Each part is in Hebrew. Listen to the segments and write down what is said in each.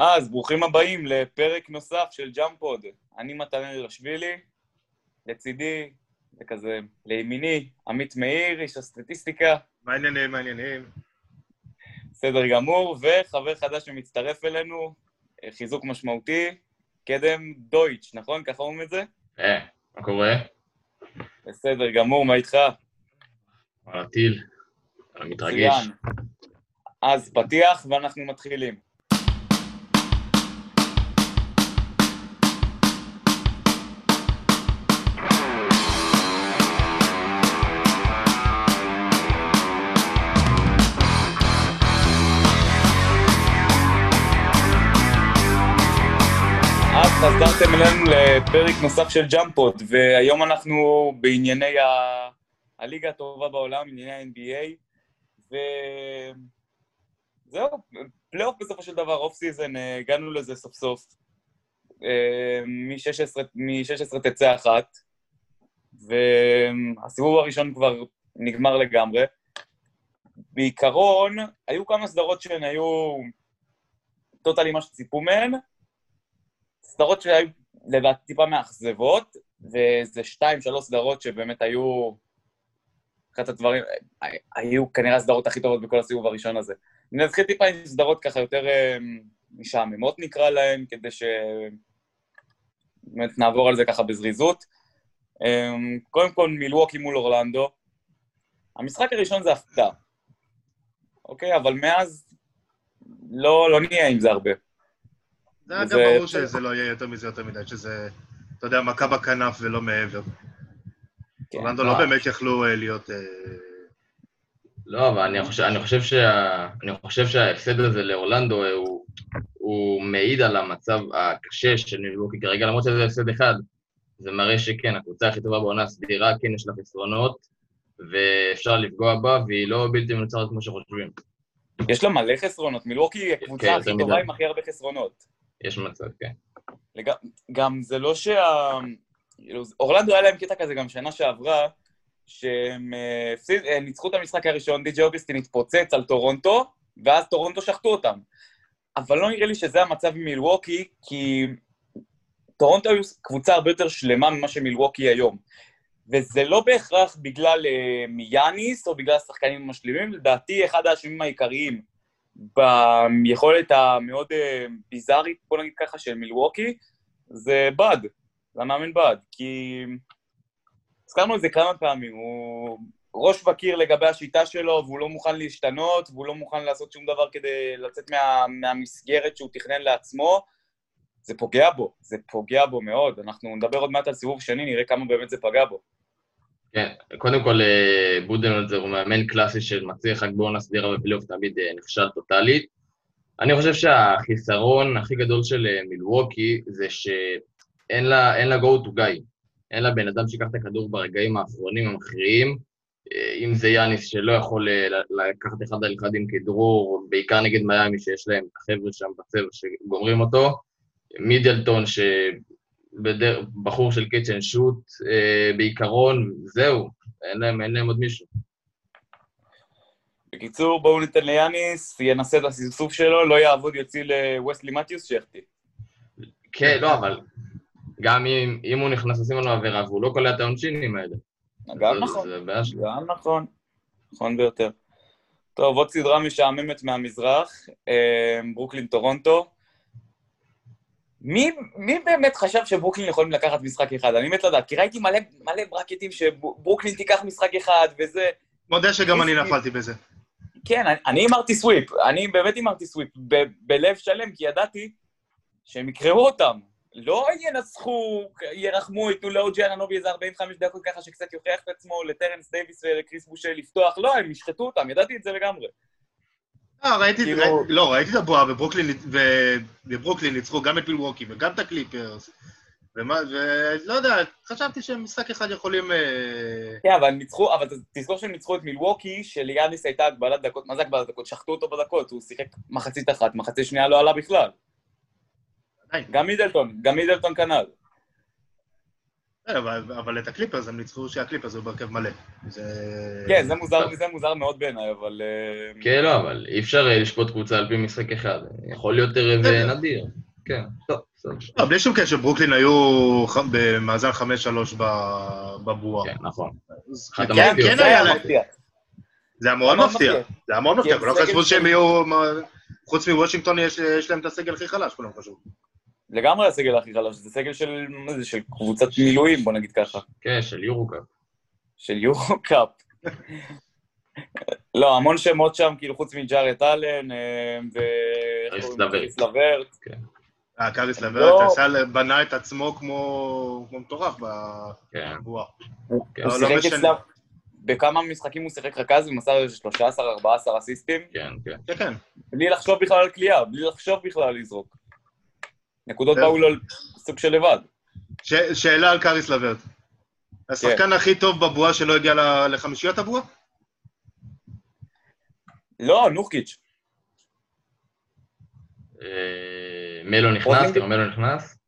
אז ברוכים הבאים לפרק נוסף של ג'אמפוד. אני מתנאל אלשווילי, לצידי, וכזה, לימיני, עמית מאיר, איש הסטטיסטיקה, מה העניינים, מה העניינים? בסדר גמור, וחבר חדש שמצטרף אלינו, אה, חיזוק משמעותי, קדם דויטש, נכון? ככה אומרים את זה? אה, מה קורה? בסדר גמור, מה איתך? על הטיל. אני מתרגש. מצוין. אז פתיח ואנחנו מתחילים. לפרק נוסף של ג'אמפוד, והיום אנחנו בענייני ה... הליגה הטובה בעולם, ענייני ה-NBA, וזהו, פלייאוף בסופו של דבר, off season, הגענו לזה סוף סוף. אה, מ-16 תצא אחת, והסיבוב הראשון כבר נגמר לגמרי. בעיקרון, היו כמה סדרות שהן היו totally מה שציפו מהן, סדרות שהיו לדעתי טיפה מאכזבות, וזה שתיים, שלוש סדרות שבאמת היו... אחת הדברים, היו כנראה הסדרות הכי טובות בכל הסיבוב הראשון הזה. אני אתחיל טיפה עם סדרות ככה יותר אה, משעממות נקרא להן, כדי ש... באמת נעבור על זה ככה בזריזות. אה, קודם כל, מילווקי מול אורלנדו. המשחק הראשון זה הפתעה, אוקיי? אבל מאז לא, לא נהיה עם זה הרבה. זה היה גם ברור שזה לא יהיה יותר מזה יותר מדי, שזה, אתה יודע, מכה בכנף ולא מעבר. כן. אורלנדו לא אה. באמת יכלו אה, להיות... אה, לא, אבל אני חושב, אני חושב, שה, אני חושב שההפסד הזה לאורלנדו אה, הוא, הוא מעיד על המצב הקשה של מילווקי כרגע, למרות שזה הפסד אחד. זה מראה שכן, הקבוצה הכי טובה בעונה הסדירה, כן יש לה חסרונות, ואפשר לפגוע בה, והיא לא בלתי מנוצרת כמו שחושבים. יש לה מלא חסרונות, מילווקי היא הקבוצה כן, הכי טובה. עם הכי הרבה חסרונות. יש מצב, כן. לג... גם זה לא שה... כאילו, אורלנדו היה להם קטע כזה גם שנה שעברה, שהם אה, אה, ניצחו את המשחק הראשון, די.ג'י אוגסטין התפוצץ על טורונטו, ואז טורונטו שחטו אותם. אבל לא נראה לי שזה המצב עם מילווקי, כי טורונטו היו קבוצה הרבה יותר שלמה ממה שמילווקי היום. וזה לא בהכרח בגלל אה, יאניס או בגלל השחקנים המשלימים, לדעתי אחד האשמים העיקריים ביכולת המאוד אה, ביזארית, בוא נגיד ככה, של מילווקי, זה בד, זה המאמן בד, כי הזכרנו את זה כמה פעמים, הוא ראש בקיר לגבי השיטה שלו, והוא לא מוכן להשתנות, והוא לא מוכן לעשות שום דבר כדי לצאת מה, מהמסגרת שהוא תכנן לעצמו, זה פוגע בו, זה פוגע בו מאוד. אנחנו נדבר עוד מעט על סיבוב שני, נראה כמה באמת זה פגע בו. כן, קודם כל, אה, בודנולזר הוא מאמן קלאסי של מצליח רק בעונה סדירה בפלייאוף תמיד אה, נכשל טוטאלית. אני חושב שהחיסרון הכי גדול של אה, מילווקי זה שאין לה, לה go to guy. אין לה בן אדם שיקח את הכדור ברגעים האחרונים המכריעים. אם זה יאניס שלא יכול לקחת אחד על אחד עם כדרור, בעיקר נגד מיאמי שיש להם את החבר'ה שם בצבע שגומרים אותו. מידלטון, שבחור של catch and shoot, אה, בעיקרון, זהו, אין להם, אין להם עוד מישהו. בקיצור, בואו ניתן ליאניס, ינסה את הסבסוב שלו, לא יעבוד, יוציא לווסלי מתיוס שיחטיא. כן, לא, אבל גם אם, אם הוא נכנס לשים לנו עבירה והוא לא קולע את העונשינים האלה. גם זה- נכון. זה בעיה. גם נכון, נכון ביותר. טוב, עוד סדרה משעממת מהמזרח, אה, ברוקלין טורונטו. מי, מי באמת חשב שברוקלין יכולים לקחת משחק אחד? אני מת לדעת, כי ראיתי מלא, מלא ברקטים שברוקלין תיקח משחק אחד וזה... מודה שגם אני נפלתי בזה. כן, אני- הימרתי sweep, אני באמת הימרתי sweep, ב- בלב שלם, כי ידעתי שהם יקרעו אותם. לא ינצחו, ירחמו, ייתנו לאו ג'י אנונובי איזה 45 דקות ככה שקצת יוכיח את עצמו, לטרנס דייוויס ולכריס בושה לפתוח, לא, הם ישחטו אותם, ידעתי את זה לגמרי. אה, ראיתי, כאילו- ראי- לא, ראיתי את הבועה, וברוקלין, ניצחו גם את מילווקי וגם את הקליפרס, ולא יודע, חשבתי שהם משחק אחד יכולים... אה, כן, אבל ניצחו, אבל תזכור שהם ניצחו את מילווקי, שליאניס הייתה הגבלת דקות, מה זה הגבלת דקות? שחטו אותו בדקות, הוא שיחק מחצית אחת, מחצית שנייה לא עלה בכלל. גם מידלטון, גם מידלטון כנ"ל. כן, אבל, אבל את הקליפרס הם ניצחו שהקליפרס הוא בהרכב מלא. כן, זה מוזר, זה מוזר מאוד בעיניי, אבל... אה, כן, לא, אבל אי אפשר אה, לשפוט קבוצה על פי משחק אחד. יכול להיות ערב אה. נדיר. כן, טוב, בסדר. לא, בלי שום קשר, ברוקלין היו במאזן 5-3 ב- בבועה. כן, נכון. כן. כן זה היה להם. זה היה מאוד מפתיע. זה היה מאוד מפתיע, אבל לא סגל חשבו שהם יהיו... חוץ מוושינגטון יש להם את הסגל הכי חלש, כולם חשבו. לגמרי הסגל הכי חלש, זה סגל של, מה זה, של קבוצת מילואים, בוא נגיד ככה. כן, של יורוקאפ. של יורו קאפ. לא, המון שמות שם, כאילו, חוץ מג'ארט אלן, אה, ו... קריס לו? לברט. קריס לברט. אה, קאריס לא. לברט עשה, בנה את עצמו כמו כמו מטורף כן. בבועה. הוא כן. הוא לא, שיחק. אצלם, בכמה משחקים הוא שיחק רכז ומסר איזה 13-14 אסיסטים, כן, כן. כן, כן. בלי לחשוב בכלל על קליעה, בלי לחשוב בכלל על לזרוק. נקודות כן. באו לו סוג של לבד. ש- שאלה על קאריס לברט. השחקן הכי טוב בבועה שלא הגיע ל- לחמישיית הבועה? לא, נורקיץ'. אה, מלו נכנס? כרמלו נכנס?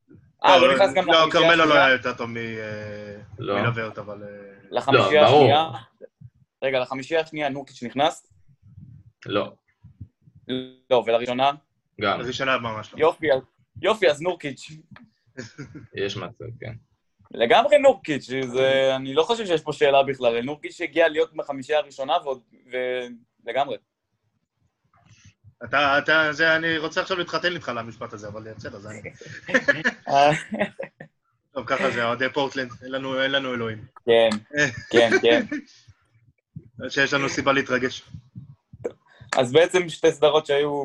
אה, לא נכנס גם לא, לחמישייה כרמלו לא השנייה? היה יותר טוב לא. מלברט, אבל... אה, לחמישייה לא. השנייה... רגע, לחמישייה השנייה נורקיץ' נכנס? לא, לא, ולראשונה? גם, ראשונה ממש לא. יופי, יופי, אז נורקיץ'. יש מצב, כן. לגמרי נורקיץ', זה... אני לא חושב שיש פה שאלה בכלל. נורקיץ' הגיע להיות בחמישייה הראשונה ועוד... ולגמרי. אתה, אתה, זה, אני רוצה עכשיו להתחתן איתך למשפט הזה, אבל בסדר, זה אני. טוב, ככה זה, אוהדי פורטלנד, אין לנו, אין לנו אלוהים. כן, כן, כן. שיש לנו סיבה להתרגש. אז בעצם שתי סדרות שהיו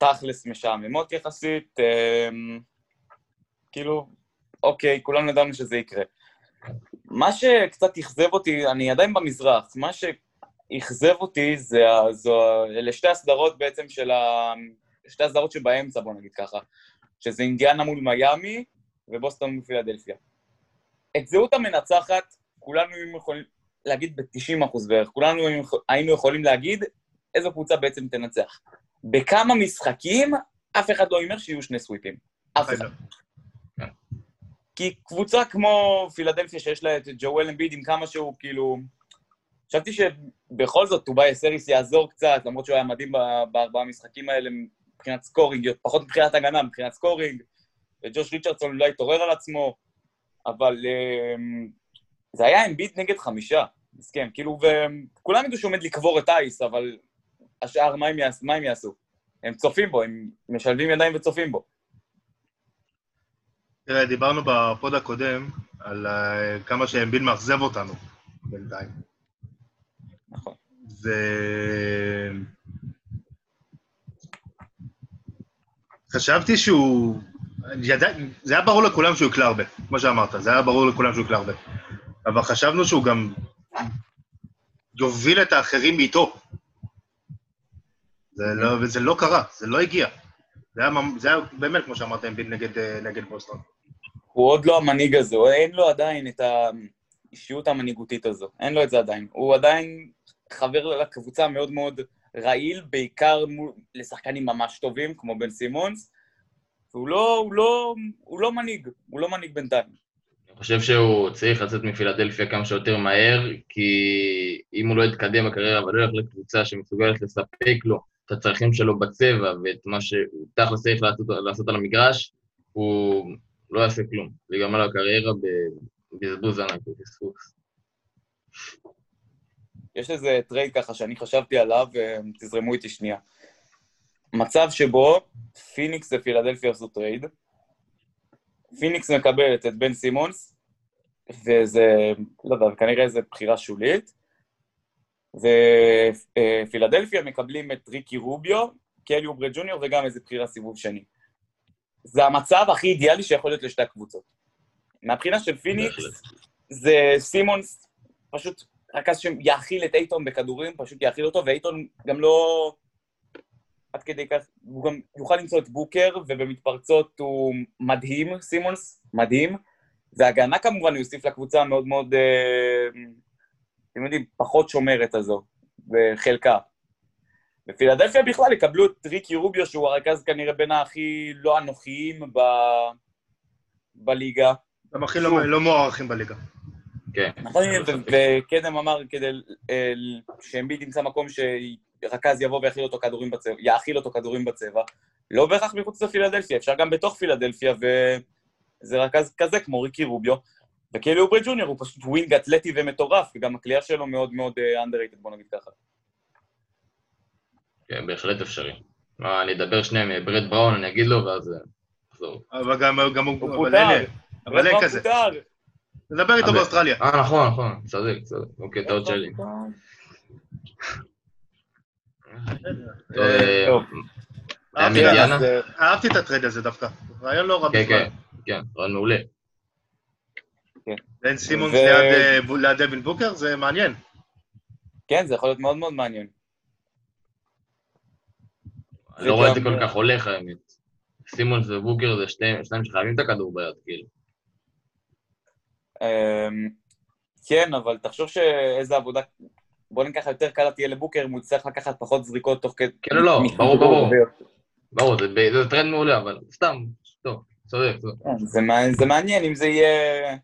תכלס משעממות יחסית, אמ, כאילו, אוקיי, כולנו ידענו שזה יקרה. מה שקצת אכזב אותי, אני עדיין במזרח, מה שאכזב אותי זה, זו, אלה שתי הסדרות בעצם של ה... שתי הסדרות שבאמצע, בוא נגיד ככה, שזה אינדיאנה מול מיאמי ובוסטון מול פילדלפיה. את זהות המנצחת, כולנו היינו יכולים להגיד ב-90% בערך, כולנו היינו יכולים להגיד איזו קבוצה בעצם תנצח. בכמה משחקים, אף אחד לא הימר שיהיו שני סוויפים. אף אחד. כי קבוצה כמו פילדלפיה, שיש לה את ג'ואל אמביד עם כמה שהוא כאילו... חשבתי שבכל זאת טובאי סריס יעזור קצת, למרות שהוא היה מדהים בארבעה המשחקים האלה מבחינת סקורינג, פחות מבחינת הגנה, מבחינת סקורינג, וג'וש ריצ'רדסון לא התעורר על עצמו, אבל אמ, זה היה אמביד נגד חמישה, מסכן, כאילו, וכולם ידעו שהוא עומד לקבור את אייס, אבל השאר, מה הם, יעש, מה הם יעשו? הם צופים בו, הם משלבים ידיים וצופים בו. תראה, דיברנו בפוד הקודם על אה, כמה שאמביל מאכזב אותנו בינתיים. נכון. ו... חשבתי שהוא... ידע... זה היה ברור לכולם שהוא יקלע הרבה, כמו שאמרת, זה היה ברור לכולם שהוא יקלע הרבה. אבל חשבנו שהוא גם יוביל את האחרים איתו. זה לא, וזה לא קרה, זה לא הגיע. זה היה, זה היה באמת, כמו שאמרת, אמביל נגד, אה, נגד בוסטון. הוא עוד לא המנהיג הזה, הוא- אין לו עדיין את האישיות המנהיגותית הזו, אין לו את זה עדיין. הוא עדיין חבר לקבוצה מאוד מאוד רעיל, בעיקר מול, לשחקנים ממש טובים, כמו בן סימונס, והוא לא, הוא לא, הוא לא מנהיג, הוא לא מנהיג בינתיים. אני חושב שהוא צריך לצאת מפילדלפיה כמה שיותר מהר, כי אם הוא לא יתקדם בקריירה ולא ילך לקבוצה שמסוגלת לספק לו את הצרכים שלו בצבע ואת מה שהוא תכלס צריך לעשות, לעשות על המגרש, הוא לא יעשה כלום. זה ייגמר לו הקריירה בבזבוז ענק, בפספוס. יש איזה trade ככה שאני חשבתי עליו, ותזרמו איתי שנייה. מצב שבו פיניקס ופילדלפיה עשו trade, פיניקס מקבלת את בן סימונס, וזה, לא יודע, כנראה איזו בחירה שולית, ופילדלפיה מקבלים את ריקי רוביו, קלי אוברי ג'וניור וגם איזה בחירה סיבוב שני. זה המצב הכי אידיאלי שיכול להיות לשתי הקבוצות. מהבחינה של פיניקס. זה סימונס פשוט רכז שיאכיל את אייטון בכדורים, פשוט יאכיל אותו, ואייטון גם לא... עד כדי כך, הוא גם יוכל למצוא את בוקר, ובמתפרצות הוא מדהים, סימונס, מדהים. והגנה כמובן הוא יוסיף לקבוצה מאוד מאוד, אה, אתם יודעים, פחות שומרת הזו, בחלקה. בפילדלפיה בכלל יקבלו את ריקי רוביו, שהוא הרכז כנראה בין הכי לא אנוכיים ב... בליגה. הם הכי. לא לא מוערכים בליגה. כן. נכון. וקדם אמר כדי אה, שאמביד ימצא מקום שרכז יבוא ויאכיל אותו כדורים בצבע, יאכיל אותו כדורים בצבע, לא בהכרח מחוץ לפילדלפיה, אפשר גם בתוך פילדלפיה, וזה רכז כזה כמו ריקי רוביו. וכאילו אוברי ג'וניור הוא פשוט wing אתלטי ומטורף, וגם הקליעה שלו מאוד מאוד אה, underrated, בוא נגיד ככה. כן, בהחלט אפשרי. מה, אני אדבר שנייה עם ברד בראון, אני אגיד לו, ואז אה, נחזור. אבל גם גם הוא... הוא אבל פוטר. אבל אין כזה. פוטר. נדבר איתו באוסטרליה. אה, נכון, נכון, צודק, צודק. אוקיי, טעות שלי. טוב, אה, אה, את- אה, אהבתי את הטרד הזה דווקא. רעיון לא רע כן, בכלל. כן, כן, רעיון מעולה. בן סימונס ו- ליד, אה, ליד דווין בוקר, זה מעניין. כן, זה יכול להיות מאוד מאוד מעניין. אני לא רואה את זה כל כך הולך, האמת. סימונס ובוקר זה שני- שניים שחייבים את הכדור ביד, כאילו. אמ, כן, אבל תחשוב שאיזה עבודה, בוא ניקח יותר קלה תהיה לבוקר, אם הוא יצטרך לקחת פחות זריקות תוך כדי... כן או לא, מכדור ברור, ברור. ברור, זה ב- זה trade מעולה, אבל סתם, טוב, צודק, צודק. כן, זה מעניין אם זה יהיה...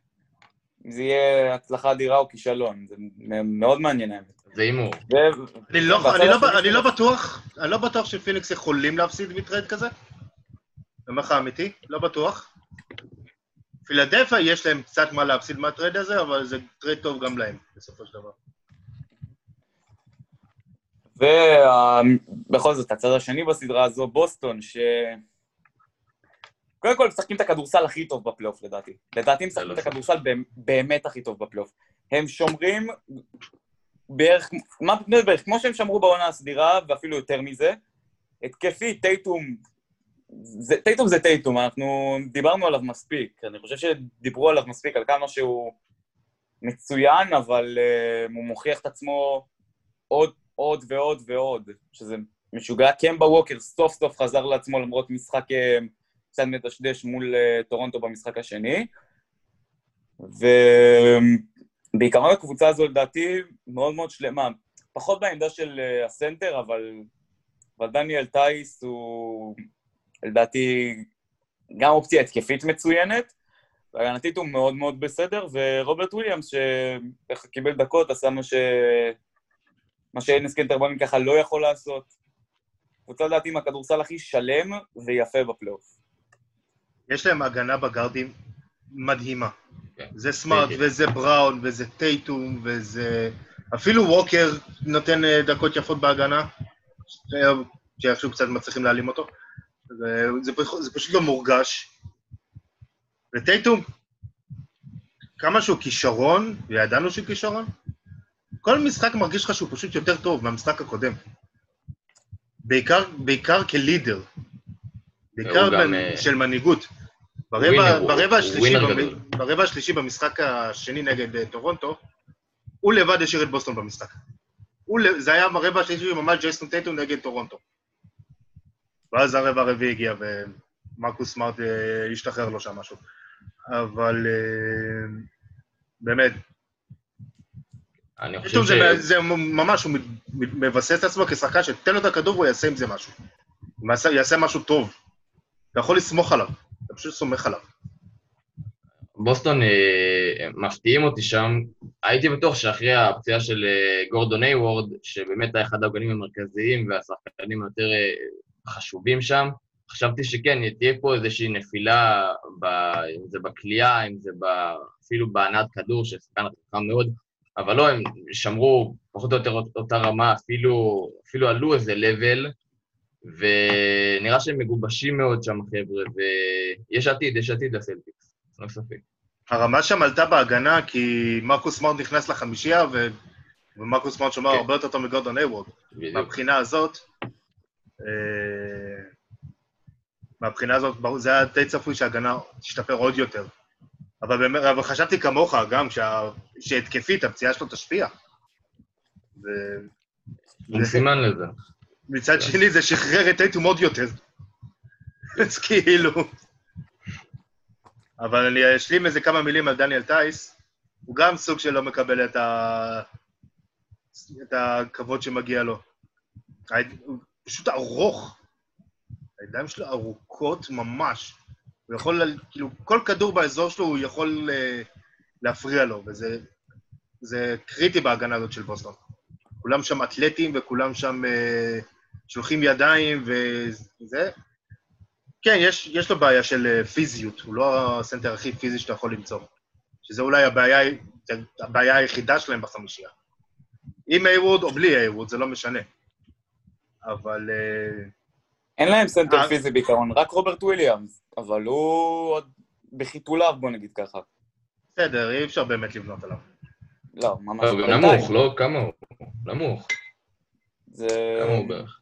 אם זה יהיה הצלחה אדירה או כישלון, זה מאוד מעניין האמת. זה הימור. ו- אני לא- לא- לא בטוח, אני לא בטוח שפיניקס יכולים להפסיד מ trade כזה. אני אומר לך אמיתי, לא בטוח. פילדלפיה יש להם קצת מה להפסיד מה trade הזה, אבל זה trade טוב גם להם, בסופו של דבר. ובכל זאת, הצד השני בסדרה הזו, בוסטון, ש... קודם כל, משחקים את הכדורסל הכי טוב בפלייאוף, לדעתי. לדעתי משחקים את שם. הכדורסל באמת- הכי טוב בפלייאוף. הם שומרים בערך, מה בערך, כמו שהם שמרו בעונה הסדירה, ואפילו יותר מזה. התקפי, טייטום, זה, טייטום זה טייטום, אנחנו דיברנו עליו מספיק. אני חושב שדיברו עליו מספיק, על כמה שהוא מצוין, אבל uh, הוא מוכיח את עצמו עוד, עוד ועוד ועוד, שזה משוגע. קמבה ווקר סוף סוף חזר לעצמו למרות משחק אה, קצת מדשדש מול uh, טורונטו במשחק השני. ובעיקרון הקבוצה הזו לדעתי מאוד מאוד שלמה. פחות בעמדה של אה, הסנטר, אבל, אבל דניאל טייס הוא לדעתי גם אופציה התקפית מצוינת, והגנתית הוא מאוד מאוד בסדר, ורוברט וויליאמס, שככה קיבל דקות, עשה מה ש... מה שאנס קנטר בעוונותיו ככה לא יכול לעשות. קבוצה לדעתי עם הכדורסל הכי שלם ויפה בפלייאוף. יש להם הגנה בגארדים מדהימה. כן. זה סמארט, כן. וזה בראון, וזה טייטום, וזה... אפילו ווקר נותן אה, דקות יפות בהגנה, שאיכשהו קצת מצליחים להעלים אותו. זה, זה, פשוט, זה פשוט לא מורגש. וטייטום, כמה שהוא כישרון, וידענו שהוא כישרון, כל משחק מרגיש לך שהוא פשוט יותר טוב מהמשחק הקודם. בעיקר, בעיקר כלידר. בעיקר הוא גם, אה, של מנהיגות. ברבע, השלישי. ברבע במשחק השני נגד אה, טורונטו, הוא לבד השאיר את בוסטון במשחק. הוא, זה היה ברבע השלישי ממש ג'ייסון טייטום נגד טורונטו. ואז הרבע הרביעי הגיע ומרקוס סמארט אה, השתחרר לו שם משהו. אבל אה, באמת, אני חושב ש... זה, זה ממש, הוא מבסס את עצמו כשחקן שתן לו את הכדור והוא יעשה עם זה משהו. הוא יעשה משהו טוב. אתה יכול לסמוך עליו, אתה פשוט סומך עליו. בוסטון אה, מפתיעים אותי שם. הייתי בטוח שאחרי הפציעה של אה, גורדון היוורד, שבאמת היה אחד העוגנים המרכזיים והשחקנים היותר אה, חשובים שם, חשבתי שכן, תהיה פה איזושהי נפילה, ב, אם זה בכלייה, אם זה ב, אפילו בהנעת כדור, ששחקן חכם מאוד, אבל לא, הם שמרו פחות או יותר אותה רמה, אפילו, אפילו עלו איזה לבל, ונראה שהם מגובשים מאוד שם, חבר'ה, ויש עתיד, יש עתיד לסלטיקס, לא ספק. הרמה שם עלתה בהגנה כי מרקוס סמארט נכנס לחמישייה, ו... ומרקוס סמארט שומר כן. הרבה יותר טוב מגורדון. בדיוק. מהבחינה הזאת, אה, מהבחינה הזאת, זה היה די צפוי שההגנה תשתפר עוד יותר. אבל, באמת, אבל חשבתי כמוך גם, שה... שהתקפית, הפציעה שלו תשפיע. ו... אין סימן לזה. מצד שני, זה שחרר את טייטום עוד יותר. אז כאילו... אבל אני אשלים איזה כמה מילים על דניאל טייס. הוא גם סוג של לא מקבל את, ה... את הכבוד שמגיע לו. הוא פשוט ארוך. הידיים שלו ארוכות ממש. הוא יכול, כאילו, כל כדור באזור שלו הוא יכול אה, להפריע לו, וזה זה קריטי בהגנה הזאת של בוסטון. כולם שם אתלטים וכולם שם אה, שולחים ידיים וזה. כן, יש, יש לו בעיה של אה, פיזיות, הוא לא הסנטר הכי פיזי שאתה יכול למצוא. שזה אולי הבעיה, הבעיה היחידה שלהם בחמישייה. עם הייוורד או בלי הייוורד, זה לא משנה. אבל... אה, אין להם סנטר אה... פיזי בעיקרון, רק רוברט וויליאמס, אבל הוא עוד בחיתוליו, בוא נגיד ככה. בסדר, אי אפשר באמת לבנות עליו. לא, ממש לא. נמוך, לא? כמה הוא? נמוך. זה... כמה הוא בערך?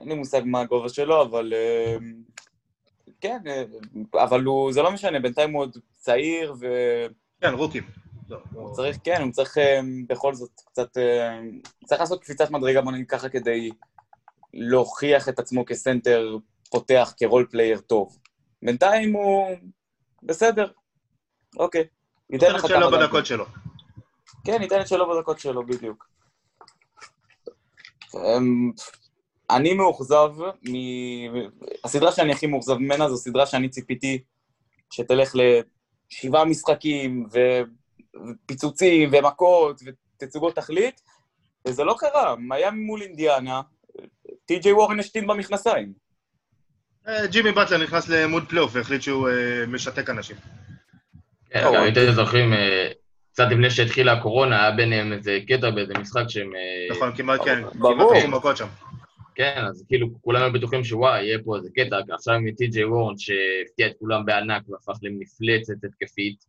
אין לי מושג מה הגובה שלו, אבל... אה, כן, אה, אבל הוא... זה לא משנה, בינתיים הוא עוד צעיר ו... כן, רוקי. לא, לא. הוא צריך, כן, הוא צריך אה, בכל זאת קצת... צריך לעשות קפיצת מדרגה, בוא נגיד ככה, כדי להוכיח את עצמו כסנטר פותח, כ role player טוב. בינתיים הוא בסדר, אוקיי. ייתן לך כמה דקות שלו. כן, ניתן את שלו בדקות שלו, בדיוק. אני מאוכזב, מ... הסדרה שאני הכי מאוכזב ממנה זו סדרה שאני ציפיתי שתלך לשבעה משחקים ופיצוצים ומכות ותצוגות תכלית, וזה לא קרה. מיאמי מול אינדיאנה, טי.ג'יי וורן השתין במכנסיים. אה, ג'ימי באטלר נכנס למוד פלייאוף והחליט שהוא אה, משתק אנשים. כן, גם אם אתם זוכרים, אה, קצת לפני שהתחילה הקורונה, היה ביניהם איזה קטע באיזה משחק שהם... נכון, כמעט כן, ברור. כן, אז כאילו כולם היו בטוחים שוואי, יהיה פה איזה קטע, עכשיו עם טי.ג'יי וורן שהפתיע את כולם בענק והפך למפלצת התקפית.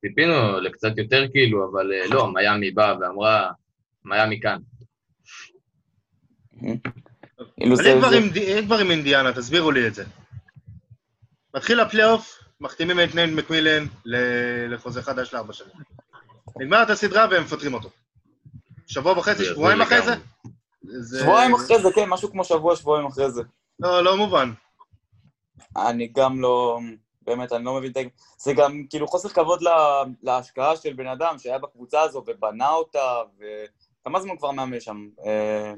ציפינו לקצת יותר כאילו, אבל אה, לא, מיאמי באה ואמרה, מיאמי כאן. אין כבר עם אינדיאנה, תסבירו לי את זה. מתחיל הפלייאוף, מחתימים את ניין מקמילן לחוזה חדש לארבע שנים. נגמרת הסדרה והם מפטרים אותו. שבוע וחצי, שבועיים אחרי זה? שבועיים אחרי זה, כן, משהו כמו שבוע, שבועיים אחרי זה. לא, לא מובן. אני גם לא... באמת, אני לא מבין את ה... זה גם כאילו חוסר כבוד להשקעה של בן אדם שהיה בקבוצה הזו ובנה אותה, וכמה זמן כבר מאמן שם? אה,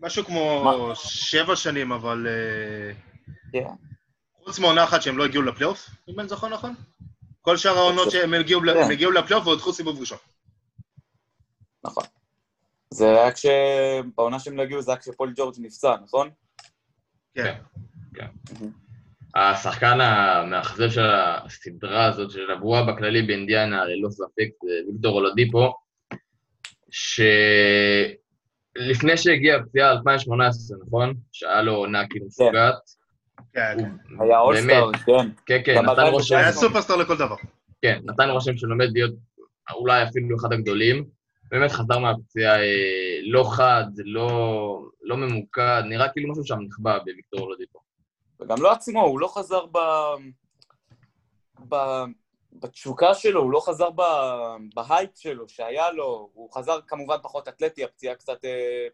משהו כמו שבע שנים, אבל... אה, כן. חוץ מעונה אחת שהם לא הגיעו לפלייאוף, אם אני זוכר נכון? כל שאר העונות שהם הגיעו, כן. הגיעו לפלייאוף והודחו סיבוב ראשון. נכון. זה היה כש... בעונה שהם לא הגיעו זה היה כשפול ג'ורג' נפצע, נכון? כן. כן. השחקן המאכזב של הסדרה הזאת, של הבועה בכללי באינדיאנה, ללא ספק, זה ויקטור אולדיפו, שלפני שהגיע הפציעה 2018, נכון? שהיה לו עונה כאילו כן. משוגעת. כן, כן. היה אולסטאר, כן. כן, כן, נתן רושם... היה סופרסטאר לכל דבר. כן, נתן רושם שלומד להיות אולי אפילו אחד הגדולים. באמת חזר מהפציעה אה, לא חד, לא, לא ממוקד, נראה כאילו משהו שם נכבה בוויקטור אולדיפו. וגם לא עצמו, הוא לא חזר ב... ב... בתשוקה שלו, הוא לא חזר ב... בהייפ שלו שהיה לו, הוא חזר כמובן פחות אתלטי, הפציעה קצת אה,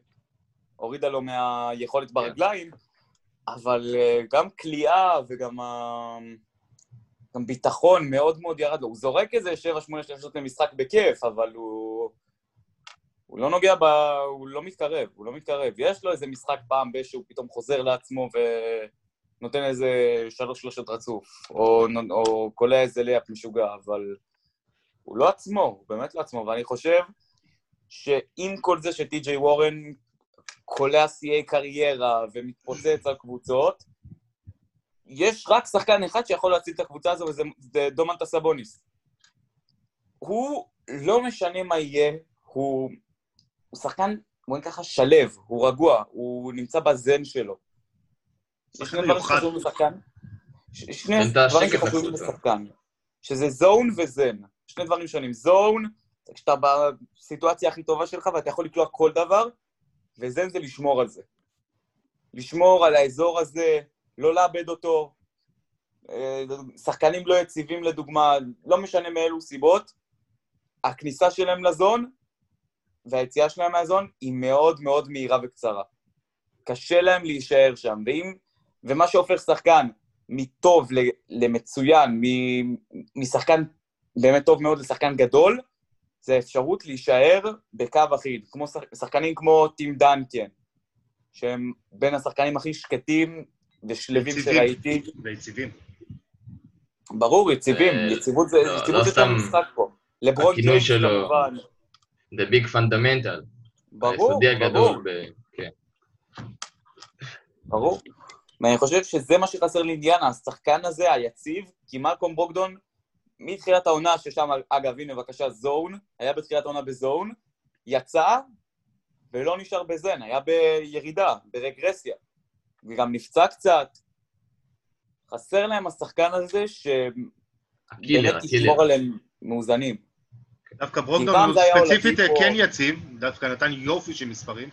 הורידה לו מהיכולת ברגליים, אבל אה, גם קליעה וגם ה... גם ביטחון מאוד מאוד ירד לו. הוא זורק איזה 7-8 שלושות למשחק בכיף, אבל הוא... הוא לא נוגע ב... הוא לא מתקרב, הוא לא מתקרב. יש לו איזה משחק פעם ב... פתאום חוזר לעצמו ונותן איזה שלוש שלושות רצוף, או, או קולע איזה ליאפ משוגע, אבל הוא לא עצמו, הוא באמת לא עצמו, ואני חושב שעם כל זה שטי.ג'יי וורן קולע שיאי קריירה ומתפוצץ על קבוצות, יש רק שחקן אחד שיכול להציל את הקבוצה הזו, וזה דומנטה סבוניס. הוא, לא משנה מה יהיה, הוא, הוא שחקן, בואי ככה, שלב, הוא רגוע, הוא נמצא בזן שלו. שני דברים חשובים לשחקן. שני דברים חשובים לשחקן. שזה זון וזן. שני דברים שונים. זון, כשאתה בסיטואציה הכי טובה שלך ואתה יכול לקלוע כל דבר, וזה זה לשמור על זה. לשמור על האזור הזה, לא לאבד אותו. אה, שחקנים לא יציבים לדוגמה, לא משנה מאילו סיבות, הכניסה שלהם לזון והיציאה שלהם מהזון היא מאוד מאוד מהירה וקצרה. קשה להם להישאר שם, ואם, ומה שהופך שחקן מטוב למצוין, משחקן באמת טוב מאוד לשחקן גדול, זה האפשרות להישאר בקו אחיד, כמו שחקנים כמו טים דנקן, שהם בין השחקנים הכי שקטים ושלווים שראיתי. ויציבים. ברור, יציבים, אה, יציבות זה לא, לא זה סתם המשחק פה. לברון ג'יימס. כמובן, The Big Fundamental. ברור, היסודי ברור, הגדול. ב- כן. ברור. ואני חושב שזה מה שחסר לאינדיאנה, השחקן הזה, היציב, כי מלקום ברוקדון, מתחילת העונה, ששם, אגב, הנה בבקשה, זון, היה בתחילת העונה בזון, יצא ולא נשאר בזן, היה בירידה, ברגרסיה, וגם נפצע קצת. חסר להם השחקן הזה שבאמת. ישמור עליהם מאוזנים. דווקא פעם הוא ספציפית אולדיפו- כן יציב, דווקא נתן יופי של מספרים,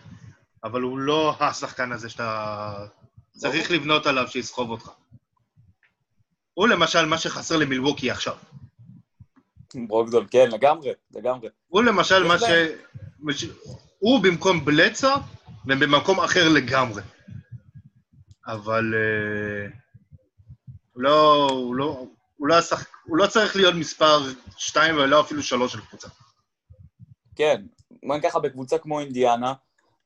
אבל הוא לא השחקן הזה שאתה צריך לבנות עליו שיסחוב אותך. הוא למשל מה שחסר למילווקי עכשיו. ברוקדון, כן, לגמרי, לגמרי. הוא למשל מה ש... הוא במקום בלצה, והם במקום אחר לגמרי. אבל אה, לא, הוא לא, הוא לא, השח... הוא לא צריך להיות מספר 2 ולא אפילו 3 של קבוצה. כן, בוא ניקח בקבוצה כמו אינדיאנה,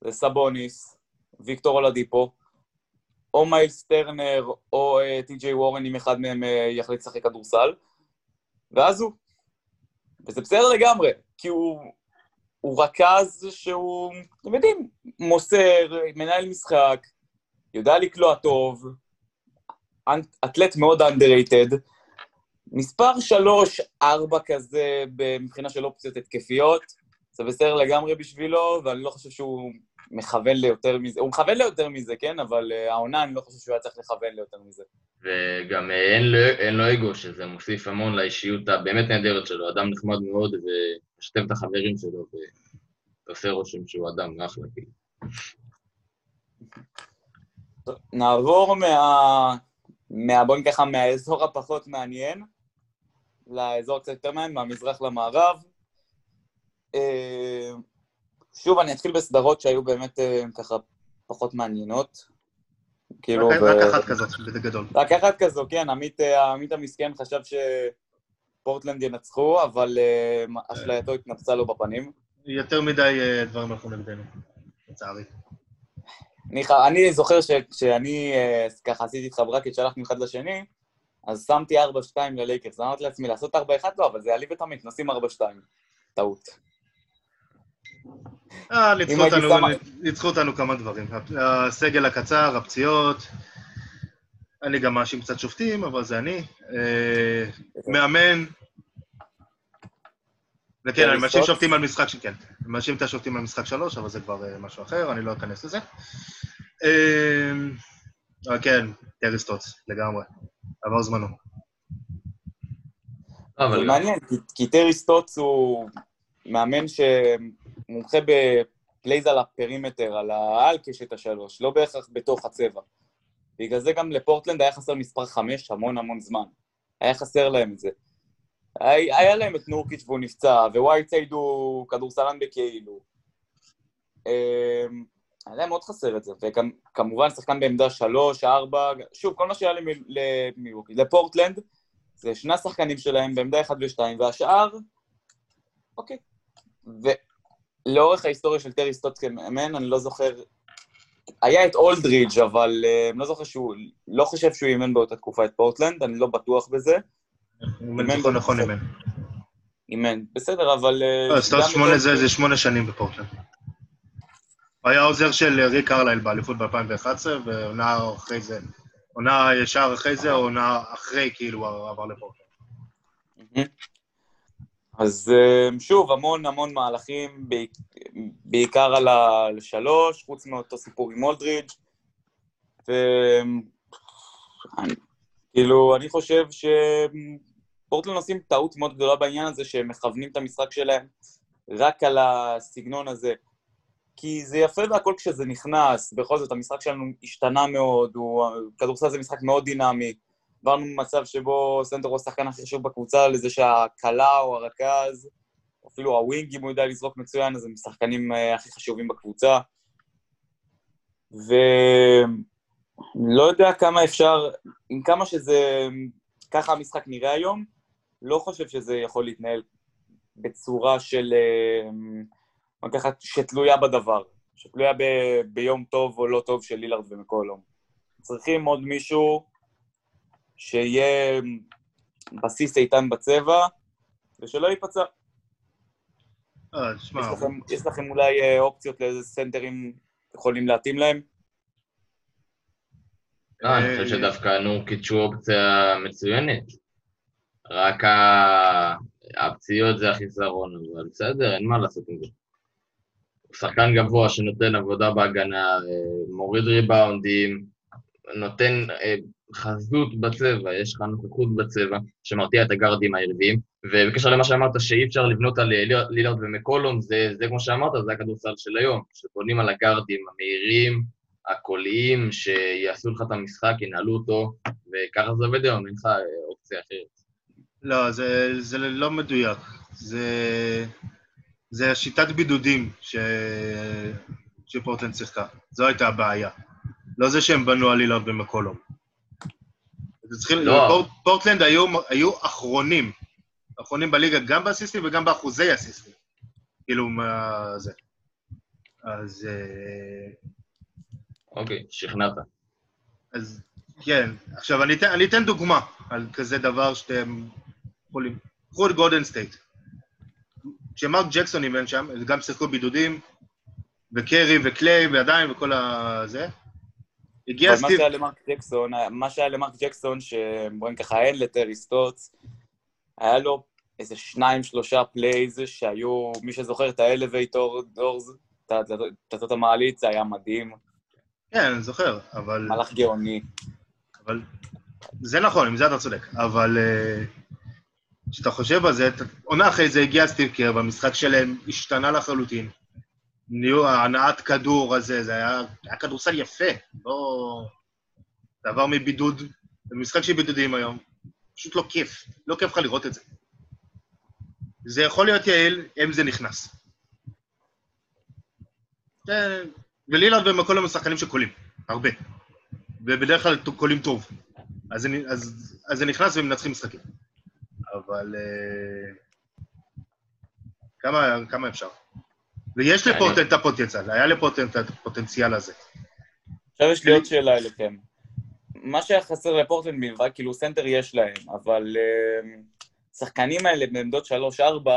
זה סבוניס, ויקטור אולדיפו, או מיילס טרנר, או אה, טי.ג'יי וורן, אם אחד מהם אה, יחליט לשחק כדורסל, ואז הוא. וזה בסדר לגמרי, כי הוא, הוא רכז שהוא, אתם יודעים, מוסר, מנהל משחק, יודע לקלוע טוב, אתלט מאוד underrated, מספר שלוש, ארבע כזה מבחינה של אופציות התקפיות, זה בסדר לגמרי בשבילו, ואני לא חושב שהוא מכוון ליותר מזה. הוא מכוון ליותר מזה, כן? אבל uh, העונה, אני לא חושב שהוא היה צריך לכוון ליותר מזה. וגם אה, אין לו, אין לו אגו, שזה מוסיף המון לאישיות הבאמת נהדרת שלו, אדם נחמד מאוד ומשתף את החברים שלו, ועושה רושם שהוא אדם אחלה, כאילו. נעבור מה... מה... בוא ניקח מהאזור הפחות מעניין, לאזור קצת יותר מעניין, מהמזרח למערב. אה, שוב, אני אתחיל בסדרות שהיו באמת אה, ככה פחות מעניינות. כאילו, רק, ו- רק אחת כזאת, בגדול. רק אחת כזו, כן, עמית, אה, עמית המסכן חשב שפורטלנד ינצחו, אבל אשלייתו התנפצה לו בפנים. יותר מדי דברים הלכו נגדנו, לצערי. אני, אני זוכר שכשאני ככה עשיתי איתך ברקט, שלחנו אחד לשני, אז שמתי 4-2 ללייקרס. אמרתי לעצמי, לעשות 4-1 לא, אבל זה יעליב את עמית, נשים 4-2. טעות. אה, ניצחו הייתי אותנו, כמה דברים. הסגל הקצר, הפציעות, אני גם מאשים קצת שופטים, אבל זה אני. אה, מאמן, וכן, אני מאשים? שופטים על משחק, כן, אני מאשים את השופטים על משחק שלוש, אבל זה כבר אה, משהו אחר, אני לא אכנס לזה. אה, כן, טרי סטוץ, לגמרי. עבר זמנו. לא, אבל מעניין, כי- כי טרי סטוץ הוא מאמן שמומחה ב plays על הפרימטר, על העל קשת השלוש, לא בהכרח בתוך הצבע. בגלל זה גם לפורטלנד היה חסר מספר חמש המון המון זמן. היה חסר להם את זה. היה, היה להם את נורקיץ' והוא נפצע, ווייטסייד הוא כדורסלן בכאילו. היה להם מאוד חסר את זה, וגם כמובן שחקן בעמדה שלוש, ארבע, שוב, כל מה שהיה למי- למילווקי, לפורטלנד, זה שני השחקנים שלהם בעמדה 1 ו-2, והשאר, אוקיי. ולאורך ההיסטוריה של טרי סטוט כמאמן, אני לא זוכר... היה את אולדרידג', אבל uh, אני לא זוכר שהוא... לא חושב שהוא אימן באותה תקופה את פורטלנד, אני לא בטוח בזה. אימן זיכרון נכון אימן. אימן. בסדר, אבל... אה, לא, סטוס גם שמונה זה שמונה שנים בפורטלנד. הוא היה עוזר של ריק קרלייל באליפות ב-2011, ועונה אחרי זה, עונה ישר אחרי זה, או עונה אחרי, כאילו, עבר. מהמם. אז אה, שוב, המון המון מהלכים, בעיק- בעיקר על השלוש, חוץ מאותו סיפור עם אולדרידג'. ו... אני- כאילו, אני חושב שפורטלנד עושים טעות מאוד גדולה בעניין הזה, שהם מכוונים את המשחק שלהם רק על הסגנון הזה. כי זה יפה והכל כשזה נכנס, בכל זאת המשחק שלנו השתנה מאוד, הוא... כדורסל זה משחק מאוד דינמי. עברנו ממצב שבו סנטר הוא השחקן הכי חשוב בקבוצה, לזה שהקלע או הרכז, אפילו ה wing, אם הוא יודע לזרוק מצוין, אז הם השחקנים אה, הכי חשובים בקבוצה. ולא יודע כמה אפשר, עם כמה שזה, ככה המשחק נראה היום, לא חושב שזה יכול להתנהל בצורה של, אה, נקרא, שתלויה בדבר, שתלויה ב, ביום טוב או לא טוב של לילארד ומקולום. צריכים עוד מישהו שיהיה בסיס איתן בצבע, ושלא ייפצע. אה, תשמע, יש לכם- יש לכם אולי אה, אופציות לאיזה סנטרים יכולים להתאים להם? לא, אני חושב שדווקא נורקיץ' הוא אופציה מצוינת. רק הפציעות זה החיסרון, אבל בסדר, אין מה לעשות עם זה. שחקן גבוה שנותן עבודה בהגנה, אה, מוריד ריבאונדים, נותן אה, חזות בצבע, יש לך נוכחות בצבע שמרתיע את הגארדים היריבים. ובקשר למה שאמרת, שאי אפשר לבנות על אה, לילארד ומקולום, זה, זה כמו שאמרת, זה הכדורסל של היום, שבונים על הגארדים המהירים, הקוליים, שיעשו לך את המשחק, ינהלו אותו, וככה זה עובד היום, אין לך אופציה אחרת. לא, זה, זה לא מדויק. זה, זה השיטת בידודים ש... שפורטלנד שיחקה. זו הייתה הבעיה. לא זה שהם בנו על לילארד ומקולום. צריכים, לא. פור, פורטלנד היו, היו אחרונים. אחרונים בליגה, גם באסיסטים וגם באחוזי אסיסטים. כאילו, מה זה. אז, אה, אוקיי, שכנעת. אז כן. עכשיו, אני אתן, אני אתן דוגמה על כזה דבר שאתם יכולים. קחו את גולדן סטייט. כשמרק ג'קסון אימן שם, הם גם שיחקו בידודים, וקרי וקליי ועדיין וכל הזה. הגיע אבל מה סטיב... שהיה למרק ג'קסון, מה שהיה למרק ג'קסון, שבואי ככה אין לטרי סטוץ, היה לו איזה שניים, שלושה plays שהיו, מי שזוכר את ה elevator doors, את פצצות המעלית, זה היה מדהים, כן, אני זוכר, אבל... מהלך גאוני. אבל... זה נכון, עם זה אתה צודק, אבל אה, כשאתה חושב על זה, עונה אחרי זה הגיע סטיב קר, והמשחק שלהם השתנה לחלוטין. נהיו הנעת כדור הזה, זה היה, היה כדורסל יפה, לא... זה עבר מבידוד, זה משחק של בידודים היום. פשוט לא כיף, לא כיף לך לראות את זה. זה יכול להיות יעיל אם זה נכנס. ולילארד ומקולם הם שחקנים שקולים, הרבה. ובדרך כלל קולים טוב. אז זה, נכנס והם מנצחים משחקים. אבל... אה, כמה, כמה אפשר? ויש לפורטנט את הפוטנציאל, היה לפורטנט את הפוטנציאל הזה. עכשיו יש לי עוד שאלה אליכם. מה שהיה חסר לפורטלנד מלבד, כאילו סנטר יש להם, אבל אה, שחקנים האלה בעמדות 3-4,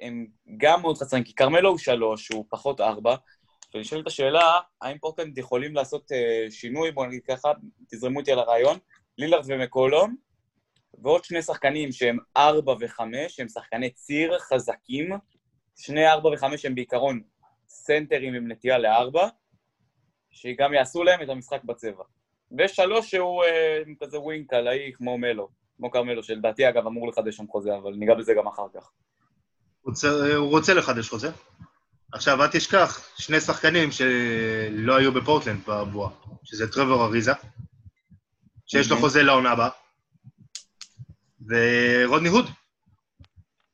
הם גם מאוד חסרים, כי כרמלו הוא 3, הוא פחות 4, ונשאלת השאלה, האם פורטלנד יכולים לעשות אה, שינוי, בואו נגיד ככה, תזרמו איתי על הרעיון, לילארד ומקולום, ועוד שני שחקנים שהם 4 ו-5, הם שחקני ציר חזקים, שני 4 ו-5 הם בעיקרון סנטרים עם נטייה ל-4, שגם יעשו להם את המשחק בצבע. ושלוש שהוא אה, כזה wing קלעי כמו מלו, כמו כרמלו, שלדעתי אגב אמור לחדש שם חוזה, אבל ניגע בזה גם אחר כך. רוצה, הוא רוצה לחדש חוזה. עכשיו, אל תשכח, שני שחקנים שלא היו בפורטלנד בבועה, שזה טרוור אריזה, שיש לו Mhm. חוזה לעונה הבאה, ורודני הוד.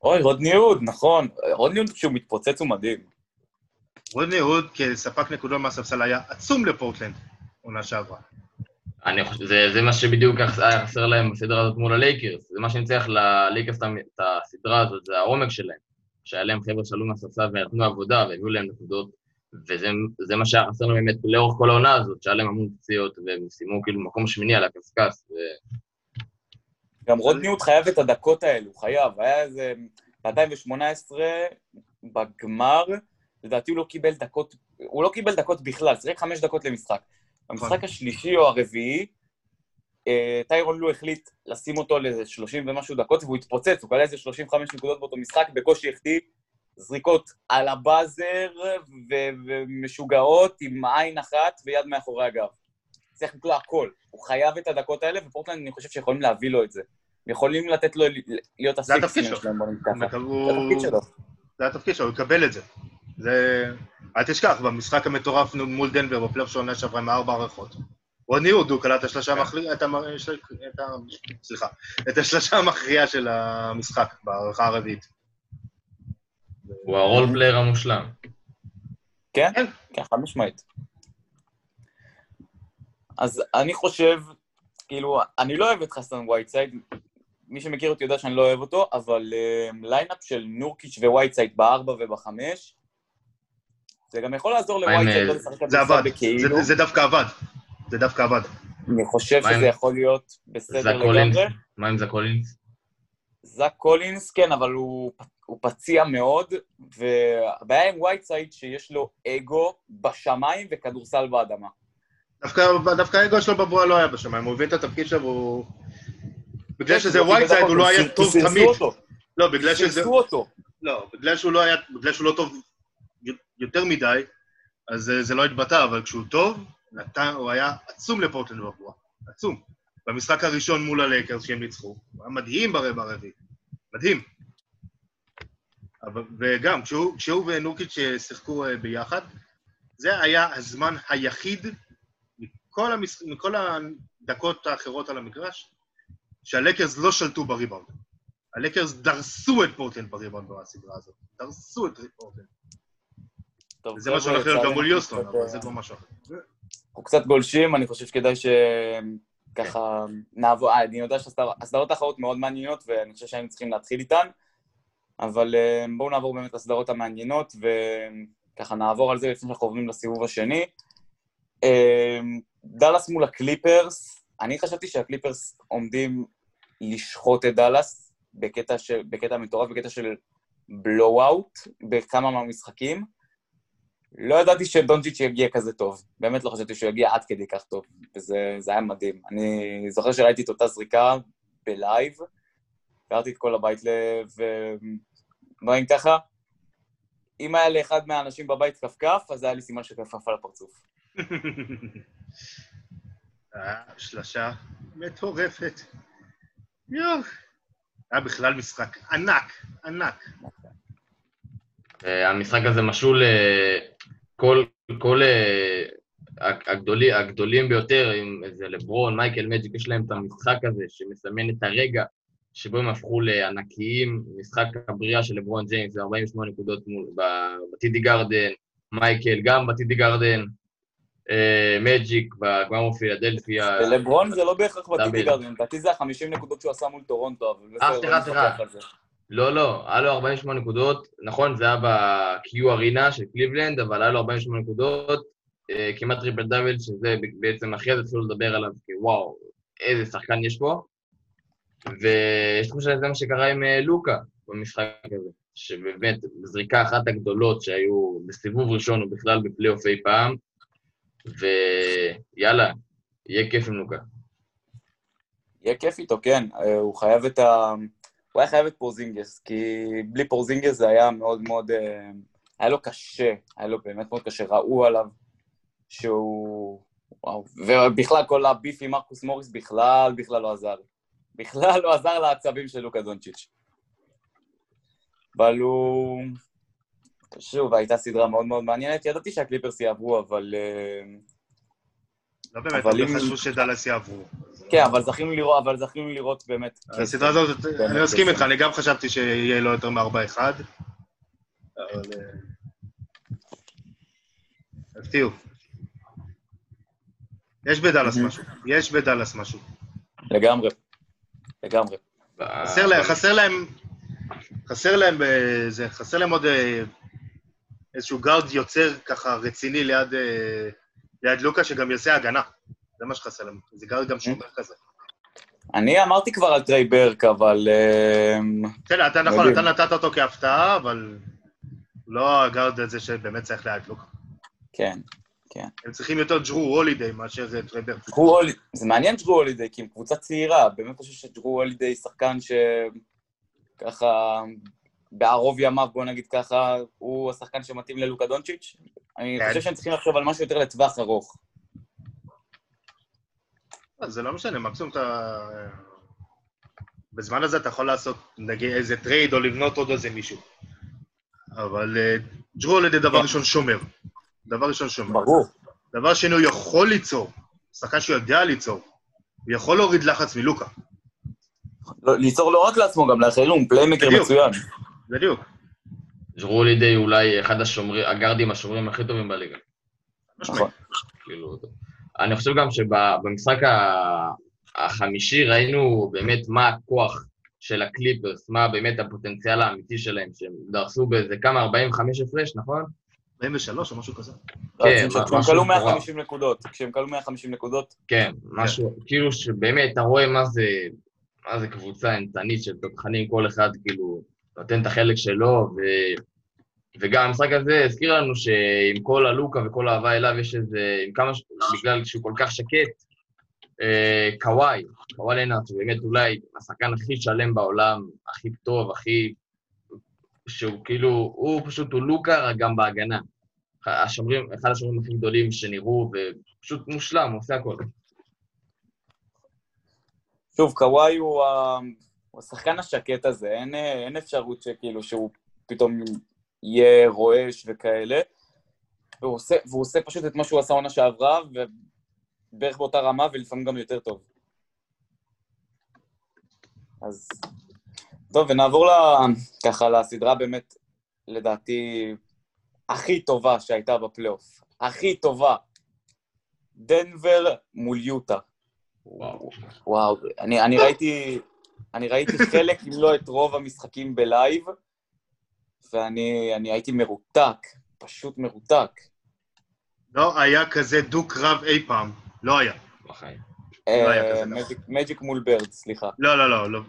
אוי, רודני הוד, נכון. רודני הוד כשהוא מתפוצץ הוא מדהים. רודני הוד כספק נקודות מהספסל היה עצום לפורטלנד, עונה שעברה. אני חושב, זה, זה מה שבדיוק היה חסר להם בסדרה הזאת מול הלייקרס. זה מה שניצח ללייקרס את הסדרה הזאת, זה העומק שלהם. שהיה להם חבר'ה שעלו מהספסל ונתנו עבודה והביאו להם נקודות, וזה זה מה שהיה חסר להם באמת לאורך כל העונה הזאת, שהיה להם המון פציעות, והם סיימו כאילו מקום שמיני על הקשקש. גם רודני הוד חייב את הדקות האלו, חייב. היה איזה... ב-2018, בגמר, לדעתי הוא לא קיבל דקות, הוא לא קיבל דקות בכלל, שיחק חמש דקות למשחק. במשחק השלישי או הרביעי, אה, טיירון לו החליט לשים אותו לאיזה 30 ומשהו דקות, והוא התפוצץ, הוא קלע איזה 35 נקודות באותו משחק, בקושי החטיא זריקות על הבאזר ומשוגעות עם עין אחת ויד מאחורי הגב. צריך לקלוע הכל. הוא חייב את הדקות האלה, ופורטלנד, אני חושב שיכולים להביא לו את זה. יכולים לתת לו להיות שלו. שלהם, בוא נגיד ככה. הוא- זה התפקיד שלו. זה התפקיד שלו, הוא יקבל את זה. זה... אל תשכח, במשחק המטורף מול דנבר, בפלייאוף של העונה שעברה עם ארבע הארכות. רודני הוד, הוא קלע את השלושה המכריעה, את המ- של- את ה... סליחה, את השלושה המכריעה של המשחק, בהארכה הרביעית. הוא ה role player המושלם. כן? כן. כן, חד משמעית. אז אני חושב, כאילו, אני לא אוהב את חסן וייטסייד, מי שמכיר אותי יודע שאני לא אוהב אותו, אבל uh, lineup של נורקיץ' ווייטסייד בארבע ובחמש, זה גם יכול לעזור לווייטסייד אה, לא לשחק זה כדורסל עבד, בכאילו. זה- זה דווקא עבד. זה דווקא עבד. אני חושב שזה יכול להיות בסדר? לגמרי. מה עם זק קולינס? זק קולינס, כן, אבל הוא, הוא פציע מאוד, והבעיה עם וייטסייד שיש לו אגו בשמיים וכדורסל באדמה. דווקא, דווקא האגו שלו בבועה לא היה בשמיים, הוא הבין את התפקיד שלו והוא... בגלל שזה לא קיבל וייטסייד הוא לא היה טוב תמיד. לא, בגלל שזה... אותו. לא, בגלל שהוא לא היה... בגלל שהוא לא טוב יותר מדי, אז זה- זה לא התבטא, אבל כשהוא טוב, נתן, הוא היה עצום לפורטלנד בבועה. עצום. במשחק הראשון מול הלייקרס שהם ניצחו, הוא היה מדהים ברבע הרביעי. מדהים. אבל, וגם, כשהוא, כשהוא ונורקיץ' שיחקו אה, ביחד, זה היה הזמן היחיד מכל, המש... מכל הדקות האחרות על המגרש, שהלקרס לא שלטו בריבאונד. הלקרס דרסו את פורטלנד בריבאונד בסדרה הזאת. דרסו את פורטלנד. וזה מה שהולך להיות גם מול יוסטון, אבל זה כבר משהו אחר. אנחנו קצת גולשים, אני חושב שכדאי שככה נעבור, אה, אני יודע שהסדרות האחרות מאוד מעניינות, ואני חושב שהיינו צריכים להתחיל איתן, אבל אה, בואו נעבור באמת לסדרות המעניינות, וככה נעבור על זה לפני שאנחנו עוברים לסיבוב השני. אה, דאלאס מול הקליפרס, אני חשבתי שהקליפרס עומדים לשחוט את דאלאס בקטע, ש... בקטע מטורף, בקטע של blowout בכמה מהמשחקים. לא ידעתי שדונג'יץ' יגיע כזה טוב. באמת לא חשבתי שהוא יגיע עד כדי כך טוב, וזה זה היה מדהים. אני זוכר שראיתי את אותה זריקה בלייב, קראתי את כל הבית לב, ודברים ככה. אם היה לאחד מהאנשים בבית כפכף, אז היה לי סימן של כפף על הפרצוף. אה, שלשה מטורפת. יואו. היה בכלל משחק ענק, ענק. אה, המשחק הזה משול אה, כל, כל אה, הגדולים, הגדולים ביותר, עם איזה לברון, מייקל מג'יק, יש להם את המשחק הזה שמסמן את הרגע שבו הם הפכו לענקיים, משחק הבריאה של לברון ג'יימס, זה 48 נקודות מול- ב- בטידי גרדן, מייקל גם בטידי גרדן, מג'יק בגמר פילדלפיה. ולברון זה לא בהכרח. בטיטי גרדן, לדעתי זה ה-50 נקודות שהוא עשה מול טורונטו, אבל אה, בסדר, סליחה, לא סליחה. זה. לא, לא, היה לו 48 נקודות, נכון, זה היה ב-Q Arena של קליבלנד, אבל היה לו 48 נקודות, אה, כמעט טריפל דאבל, שזה בעצם אחרי זה התחילו לדבר עליו, כי וואו, איזה שחקן יש פה. ויש תחושה שזה מה שקרה עם אה, לוקה במשחק הזה, שבאמת, זריקה אחת הגדולות שהיו בסיבוב ראשון ובכלל בפלייאוף אי פעם, ויאללה, יהיה כיף עם לוקה. יהיה כיף איתו, כן. אה, הוא חייב את ה... הוא היה חייב את פורזינגס, כי בלי פורזינגס זה היה מאוד מאוד... אה, היה לו קשה, היה לו באמת מאוד קשה. ראו עליו שהוא... וואו. ובכלל, כל הביף עם מרקוס מוריס בכלל, בכלל לא עזר. בכלל לא עזר לעצבים של לוקה דונצ'יץ'. אבל הוא... שוב, הייתה סדרה מאוד מאוד מעניינת. ידעתי שהקליפרס יעברו, אבל... אה, לא באמת, אבל הרבה אם- חשבו שדאלאס יעברו. כן, אבל זכינו לראות, אבל זכינו לראות באמת... הסדרה הזאת, אני מסכים. איתך, אני גם חשבתי שיהיה לו יותר מארבע אחד. אבל... אה, הפתיעו. יש בדאלאס. משהו, יש בדאלאס משהו. לגמרי. לגמרי. חסר להם, חסר להם, חסר להם, להם עוד אה, איזשהו גארד יוצר ככה רציני ליד, אה, ליד לוקה, שגם יעשה הגנה. זה מה שחסר להם. זה גארד גם שומר כזה. אני אמרתי כבר על טריי ברק, אבל... אמ, בסדר, אתה נכון. אתה נתת אותו כהפתעה, אבל לא הגארד הזה שבאמת צריך ליד לוקה. כן. הם צריכים יותר ג'רו הולידיי מאשר אה, טרבר. ג'רו הולידי, זה מעניין ג'רו הולידי, כי הם קבוצה צעירה, באמת חושב שג'רו הולידי שחקן שככה, בערוב ימיו, בוא נגיד ככה, הוא השחקן שמתאים ללוקה דונצ'יץ'. אני כן. חושב שהם צריכים לחשוב על משהו יותר לטווח ארוך. אז זה לא משנה, מקסימום אתה... בזמן הזה אתה יכול לעשות, נגיד, איזה טרייד או לבנות עוד איזה מישהו. אבל אה, ג'רו הולידיי דבר כן. ראשון שומר. דבר ראשון שומר. ברור. דבר שני, הוא יכול ליצור. שחקן שיודע ליצור. הוא יכול להוריד לחץ מלוקה. לא- ליצור לא רק לעצמו, גם לאחרים, הוא playmaker. מצוין. בדיוק. ג'רו הולידיי אולי אחד השומרים, הגארדים השומרים הכי טובים בליגה. נכון. כאילו, אני חושב גם שבמשחק ה- החמישי ראינו באמת מה הכוח של הקליפרס, מה באמת הפוטנציאל האמיתי שלהם, שהם דרסו באיזה כמה, 45 הפרש, נכון? 43 או משהו כזה. כן, כשהם כלו מטורף. 150 נקודות, כשהם כלו 150 נקודות, כן, משהו, כאילו שבאמת, אתה רואה מה זה, מה זה קבוצה אימתנית של תותחנים, כל אחד כאילו נותן את החלק שלו, ו... וגם המשחק הזה הזכיר לנו שעם כל הלוקה וכל האהבה אליו, יש איזה, עם כמה, ש- בגלל שהוא כל כך שקט, אה, קוואי, קוואי לנארד, שבאמת אולי השחקן הכי שלם בעולם, הכי טוב, הכי... שהוא כאילו, הוא פשוט, הוא לוקה רק גם בהגנה. השומרים, אחד השומרים הכי גדולים שנראו, ופשוט מושלם, הוא עושה הכל. שוב, קוואי הוא הוא השחקן השקט הזה, אין, אין אפשרות שכאילו שהוא פתאום יהיה רועש וכאלה. והוא עושה, והוא עושה פשוט את מה שהוא עשה עונה שעברה, ובערך באותה רמה, ולפעמים גם יותר טוב. אז... טוב, ונעבור ל... ככה לסדרה באמת, לדעתי, הכי טובה שהייתה בפלייאוף. הכי טובה. דנבר מול יוטה. וואו. וואו, אני, אני ראיתי, אני ראיתי חלק, אם לא את רוב המשחקים ב-live, ואני אני הייתי מרותק, פשוט מרותק. לא היה כזה דו-קרב אי פעם. לא היה. בחיים. היה אה. מג'יק- מג'יק מול בירד, סליחה. לא, לא, לא, לא.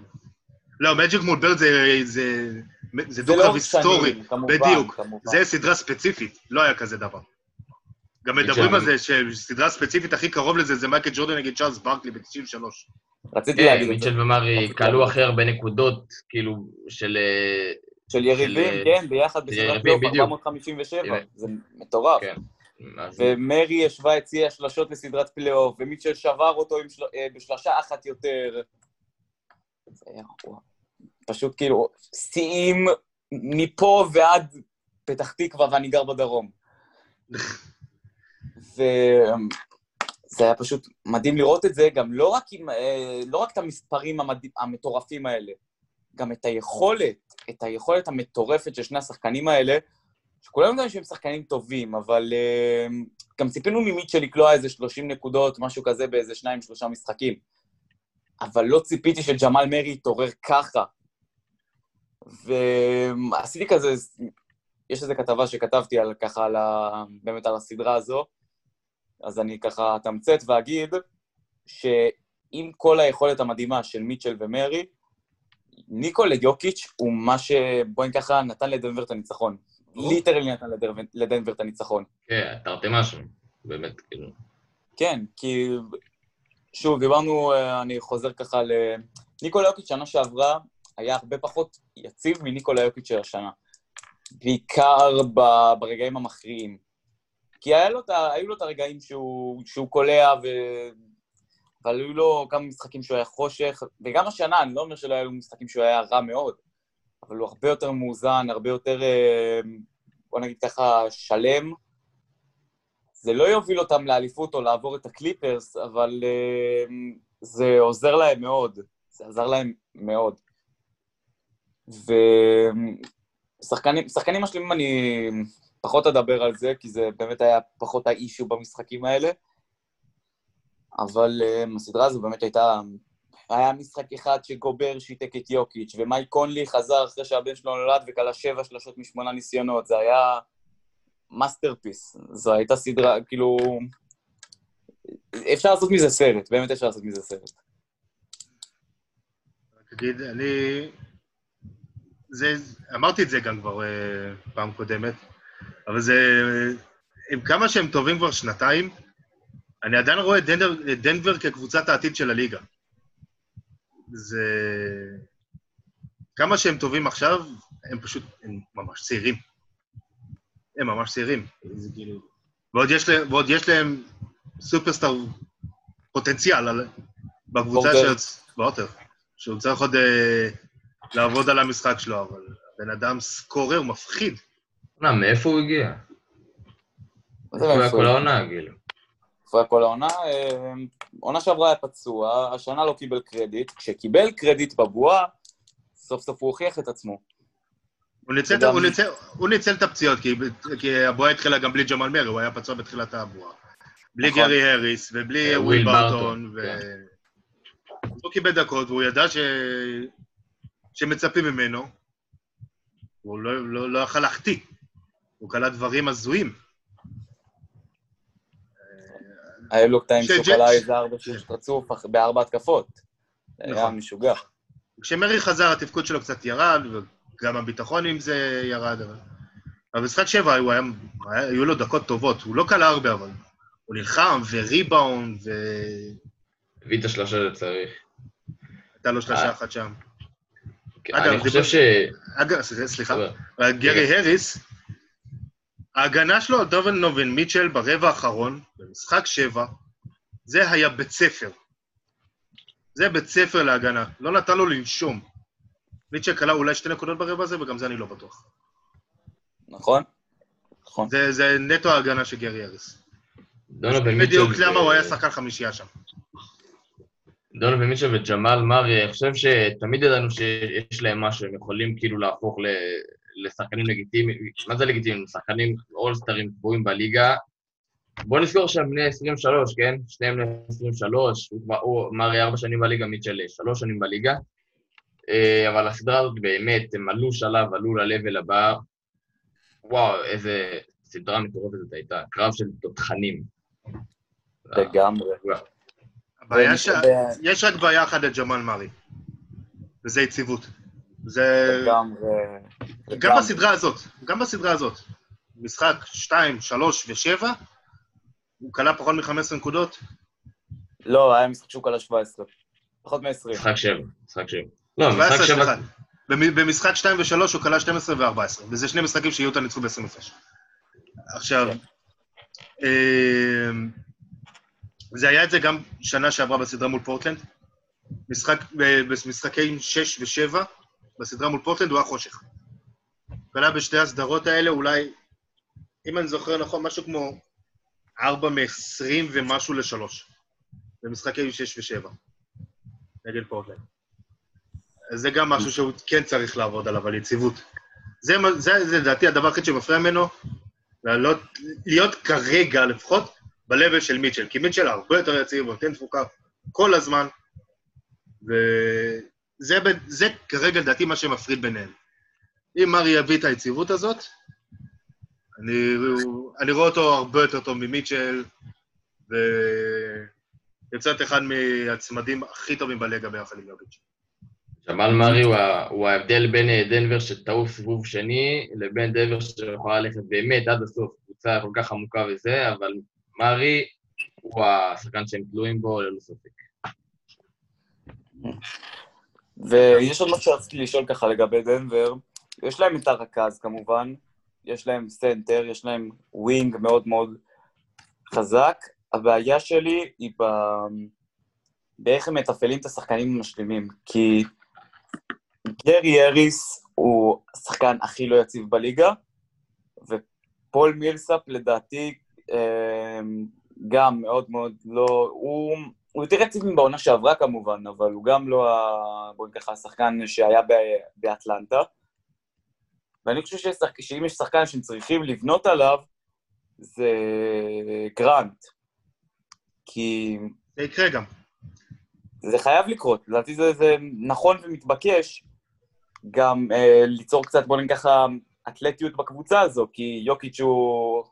לא, מג'יק מול בירד זה, דו-קרב לאורך היסטורי. בדיוק. זה סדרה ספיציפית, לא היה כזה דבר. גם מדברים. על זה שסדרה ספציפית הכי קרוב לזה זה מייקל ג'ורדן נגד צ'ארלס ברקלי ב-93. רציתי כן, להגיד את זה. מיטשל ומארי, כאילו. הכי הרבה נקודות, כאילו, של... אה, של יריבים, של- כן, ביחד בסדרת פלייאוף בדיוק. 457, הנה. זה מטורף. כן. ומרי ישבה הציעה שלשות לסדרת פלייאוף, ומיטשל שבר אותו. אה, בשלושה אחת יותר. זה היה. פשוט כאילו, שיאים מפה ועד פתח תקווה, ואני גר בדרום. וזה היה פשוט מדהים לראות את זה, גם לא רק, עם, אה, לא רק את המספרים המד... המטורפים האלה, גם את היכולת, את היכולת המטורפת של שני השחקנים האלה, שכולנו יודעים שהם שחקנים טובים, אבל uh, גם ציפינו ממיטשל לקלוע איזה 30 נקודות, משהו כזה, באיזה שניים, שלושה משחקים. אבל לא ציפיתי שג'מאל מרי יתעורר ככה. ועשיתי כזה, יש איזו כתבה שכתבתי על ככה, על ה, באמת על הסדרה הזו, אז אני ככה אתמצת ואגיד שעם כל היכולת המדהימה של מיטשל ומרי, ניקולה יוקיץ' הוא מה ש... בואי ככה, נתן לדנבר את הניצחון. ליטרלי נתן לדנבר- לדנבר את הניצחון. כן, תרתי משהו, באמת, כאילו. כן, כי... שוב, דיברנו, אה, אני חוזר ככה ל... ניקולה יוקיץ' שנה שעברה היה הרבה פחות יציב מניקולה יוקיץ' של השנה. בעיקר ב... ברגעים המכריעים. כי לו. היו לו את הרגעים שהוא, שהוא קולע, ו... אבל היו לו כמה משחקים שהוא היה חושך, וגם השנה, אני לא אומר שלא היו לו משחקים שהוא היה רע מאוד, אבל הוא הרבה יותר מאוזן, הרבה יותר, אה, בוא נגיד ככה, שלם. זה לא יוביל אותם לאליפות או לעבור את הקליפרס, אבל אה, זה עוזר להם מאוד. זה עזר להם מאוד. ושחקנים שחקנים משלימים אני פחות אדבר על זה, כי זה באמת היה פחות האישו במשחקים האלה. אבל אה, הסדרה הזו באמת הייתה... היה משחק אחד שגובר שיתק את יוקיץ', ומייק קונלי חזר אחרי שהבן שלו נולד וקלע שבע שלושות משמונה ניסיונות. זה היה masterpiece. זו הייתה סדרה, כאילו... אפשר לעשות מזה סרט, באמת אפשר לעשות מזה סרט. תגיד, אני... זה, אמרתי את זה גם כבר אה, פעם קודמת, אבל זה... עם כמה שהם טובים כבר שנתיים, אני עדיין רואה את דנבר, דנבר כקבוצת העתיד של הליגה. זה... כמה שהם טובים עכשיו, הם פשוט, הם ממש צעירים. הם ממש צעירים. זה כאילו... ועוד יש להם, ועוד יש להם סופרסטאר פוטנציאל על, בקבוצה. שיוצ... וורטר. שהוא צריך עוד אה, לעבוד על המשחק שלו, אבל הבן אדם סקורר, מפחיד. מה, מאיפה הוא הגיע? מה זה איפה היה? כל העונה, כאילו? איפה היה כל העונה? עונה שעברה היה פצוע, השנה לא קיבל קרדיט. כשקיבל קרדיט בבועה, סוף סוף הוא הוכיח את עצמו. הוא ניצל, וגם- הוא, ניצל, הוא ניצל את הפציעות, כי, כי הבועה התחילה גם בלי ג'מאל מרי, הוא היה פצוע בתחילת הבועה. בלי נכון. גרי האריס, ובלי אה, וויל ברטון, ו... כן. הוא לא קיבל דקות, והוא ידע ש... שמצפים ממנו. הוא לא, לא, לא יכל להחטיא. הוא קלע דברים הזויים. היה לו קטעים שהוא קלע איזה ארבע שש רצוף בארבע התקפות. זה היה נכון. משוגע. כשמרי חזר, התפקוד שלו קצת ירד, וגם הביטחון עם זה ירד, אבל... אבל במשחק שבע הוא היה, היה, היו לו דקות טובות, הוא לא קלע הרבה, אבל הוא נלחם, וריבאונד, והייתה הביא את השלושה שצריך. לו שלושה אה. אחת שם. כן, אגב, אני חושב ש... אגב, סליחה. אבל גרי הריס, ההגנה שלו על דובן נובן מיטשל ברבע האחרון, במשחק שבע, זה היה בית ספר. זה בית ספר להגנה, לא נתן לו לנשום. מיטשל כלה אולי שתי נקודות ברבע הזה, וגם זה אני לא בטוח. נכון? נכון. זה, זה נטו ההגנה של גרי הריס. דונובל מיטשל... בדיוק למה הוא היה שחקן חמישייה שם. דונובל מיטשל וג'מאל מארי, אני חושב שתמיד ידענו שיש להם משהו, הם יכולים כאילו להפוך ל- לשחקנים לגיטימיים, מה זה לגיטימיים? שחקנים אולסטרים קבועים בליגה. בוא נזכור שהם בני 23, כן? שניהם בני 23, הוא כבר, הוא, מארי ארבע שנים בליגה, מיטשל שלוש שנים בליגה. אה, אבל הסדרה הזאת באמת, הם עלו שלב, עלו ל-level הבא. וואו, איזה סדרה מטורפת זאת הייתה, קרב של תותחנים. לגמרי. הבעיה ש... יש רק בעיה אחת לג'מאל מארי, וזה יציבות. זה... לגמרי. גם. בסדרה הזאת, גם בסדרה הזאת. משחק 2, 3 ו-7, הוא כלה פחות מ-15 נקודות. לא, היה משחק שהוא קלע 17. פחות מ-20. משחק שבע, משחק שבע. לא, משחק 17, שבע... סליחה. במ- במשחק 2 ו-3 הוא כלה 12 ו-14, וזה שני משחקים שיוטה ניצחו ב-20 הפרש. עכשיו, כן. אמ, זה היה את זה גם שנה שעברה בסדרה מול פורטלנד. משחק, ב- במשחקי 6 ו-7, בסדרה מול פורטלנד הוא היה חושך. כלה בשתי הסדרות האלה אולי, אם אני זוכר נכון, משהו כמו 4 מ-20 ומשהו ל-3, במשחקי 6 ו-7, נגד פורטלנד. זה גם משהו שהוא כן צריך לעבוד עליו, על יציבות. זה, לדעתי הדבר היחיד שמפריע ממנו, לעלות, להיות כרגע לפחות ב-level של מיטשל, כי מיטשל הרבה יותר יציב, נותן תפוקה כל הזמן, וזה זה כרגע לדעתי מה שמפריד ביניהם. אם מרי יביא את היציבות הזאת, אני, אני רואה אותו הרבה יותר טוב ממיטשל, ויוצא את אחד מהצמדים הכי טובים בליגה ביחד עם יוביץ'. ג'מאל מארי הוא, הוא ההבדל בין דנבר שתעוף סיבוב שני, לבין דנבר שיכולה ללכת באמת עד הסוף, קבוצה כל כך עמוקה וזה, אבל מארי הוא השחקן שהם תלויים בו ללא ספק. ויש עוד משהו שרציתי לשאול ככה לגבי דנבר. יש להם את הרכז כמובן, יש להם סנטר, יש להם wing מאוד מאוד חזק. הבעיה שלי היא ב... באיך הם מתפעלים את השחקנים המשלימים. כי גארי האריס הוא השחקן הכי לא יציב בליגה, ופול מילסאפ לדעתי אה, גם מאוד מאוד לא... הוא, הוא יותר יציב מבעונה שעברה כמובן, אבל הוא גם לא, בואי נקרא, השחקן שהיה באטלנטה. ואני חושב ששחק, שאם יש שחקן שהם צריכים לבנות עליו, זה גרנט. כי זה יקרה גם. זה חייב לקרות, לדעתי זה, זה נכון ומתבקש גם אה, ליצור קצת, בוא נגיד ככה, אתלטיות בקבוצה הזו, כי יוקיץ' הוא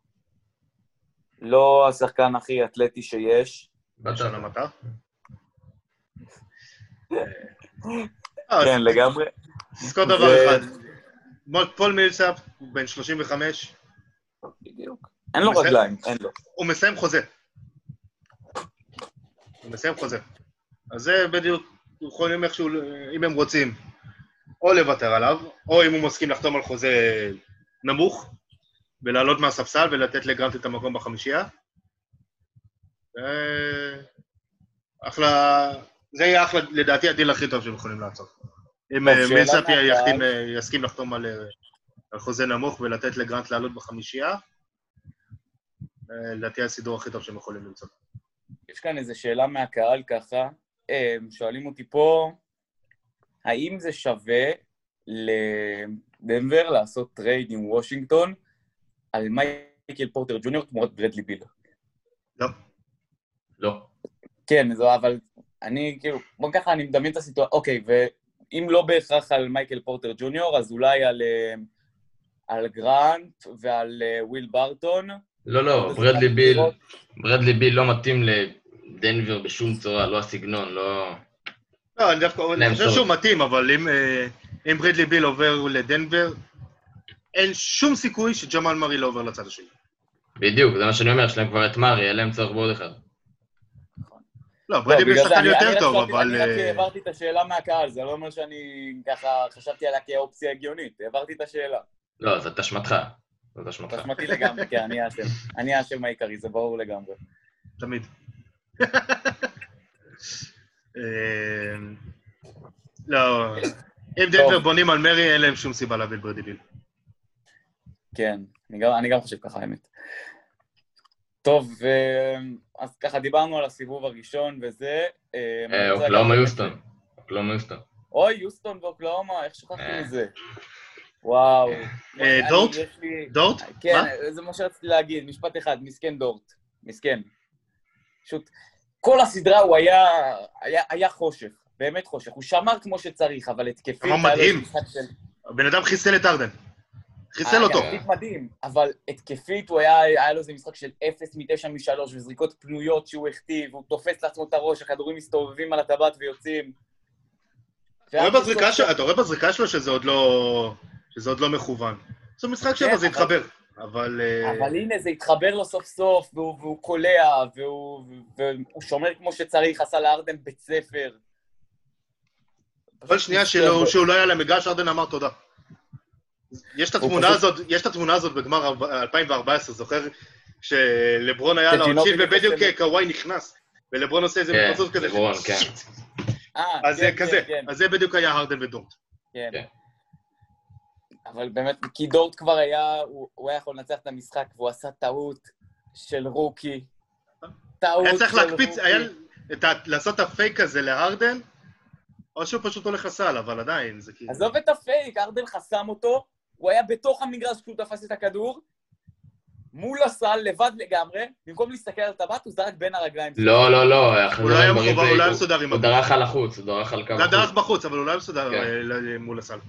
לא השחקן הכי אתלטי שיש. בלשון המעטה. כן, לגמרי. תזכור דבר אחד, פול מילסאפ הוא בן 35, בדיוק. אין לו. רגליים, אין לו. הוא מסיים חוזה. הוא מסיים חוזה. אז זה בדיוק, יכולים איכשהו, אם הם רוצים, או לוותר עליו, או אם הוא מסכים לחתום על חוזה נמוך, ולעלות מהספסל ולתת לגרנט את המקום בחמישייה. זה אחלה, זה יהיה אחלה, לדעתי הדין הכי טוב שהם יכולים לעשות. אם אה, שאלה מילסאפ מהקהל. יחתים, אה, יסכים לחתום על, אה, על חוזה נמוך ולתת לגרנט לעלות בחמישייה, לדעתי הסידור הכי טוב שהם יכולים למצוא. יש כאן איזו שאלה מהקהל ככה, הם שואלים אותי פה, האם זה שווה לדנבר לעשות trade עם וושינגטון על מייקל פורטר ג'וניור תמורת ברדלי ביל? לא. לא. כן, זו, אבל אני כאילו, בוא ככה, אני מדמיין את הסיטואציה, אוקיי, ואם לא בהכרח על מייקל פורטר ג'וניור, אז אולי על, אה, על גרנט ועל אה, וויל ברטון. לא, לא, ברדלי ביל, ברדלי ביל לא מתאים לדנבר בשום צורה, לא הסגנון, לא... לא, אני דווקא אני חושב. שהוא מתאים, אבל אם, אה, אם ברדלי ביל עובר לדנבר, אין שום סיכוי שג'מאל מרי לא עובר לצד השני. בדיוק, זה מה שאני אומר, יש להם כבר את מארי, אין להם צורך בעוד אחד. לא, לא, ביל בגלל זה שחקן יותר טוב, אבל... אני רק אה, העברתי את השאלה מהקהל, זה לא אומר שאני ככה חשבתי עליה כאופציה הגיונית, העברתי את השאלה. לא, זאת אשמתך. זאת אשמתך. אשמתי לגמרי, כן, אני האשם. אני האשם העיקרי, זה ברור לגמרי. תמיד. אה, לא, אם דנבר. בונים על מרי, אין להם שום סיבה להביא את ברדי ביל. כן, אני גם, אני גם חושב ככה, האמת. טוב, ו- אז ככה דיברנו על הסיבוב הראשון וזה. אה, אה, אוקלאומה יוסטון. אוקלאומה יוסטון. אוי, יוסטון ואוקלאומה, איך שכחתי אה. מזה? וואו. דורט? דורט? כן? זה מה שרציתי להגיד, משפט אחד, מסכן דורט. מסכן. פשוט, כל הסדרה הוא היה, היה, היה חושך, באמת חושך. הוא שמר כמו שצריך, אבל התקפית... לו מדהים. הבן אדם חיסל את ארדן. חיסל אה, אותו. התקפית מדהים, אבל התקפית הוא היה, היה לו איזה משחק של 0 מ-9 מ-3 וזריקות פנויות שהוא הכתיב, הוא תופס לעצמו את הראש, הכדורים מסתובבים על הטבעת ויוצאים. אתה רואה בזריקה שלו שזה עוד לא... שזה עוד לא מכוון. זה משחק שבע, כן, זה אבל- יתחבר. אבל... אה, אבל הנה, זה התחבר לו סוף סוף, והוא, והוא קולע, והוא, והוא שומר כמו שצריך, עשה לארדן בית ספר. כל שנייה שלו. שהוא לא היה למגרש, ארדן אמר תודה. יש את התמונה פשוט- הזאת, יש את התמונה הזאת בגמר ארבע- 2014, זוכר? שלברון היה על שג'ינובי העונשין ובדיוק נכנס קוואי נכנס, ולברון עושה איזה כן, מתפרצות כזה. לברון, כן. אה, אז זה כן, כזה, כן, אז זה בדיוק היה הרדן ודורט. כן. כן. אבל באמת, כי דורט כבר היה, הוא, הוא היה יכול לנצח את המשחק, והוא עשה טעות של רוקי. טעות היה צריך של להקפיץ, רוקי. היה את ה- לעשות את הפייק הזה להרדן, או שהוא פשוט הולך לסל, אבל עדיין, זה כאילו... עזוב את הפייק, ארדן חסם אותו, הוא היה בתוך המגרש כשהוא תפס את הכדור, מול הסל, לבד לגמרי, במקום להסתכל על הטבעת, הוא זרק בין הרגליים. לא, לא, לא, הוא לא היה החזרים מחובר, הוא לא היה מסודר עם הוא. דרך על החוץ, הוא דרך על קו הוא דרך החוץ. בחוץ, אבל הוא לא היה מסודר כן. אה, מול הסל.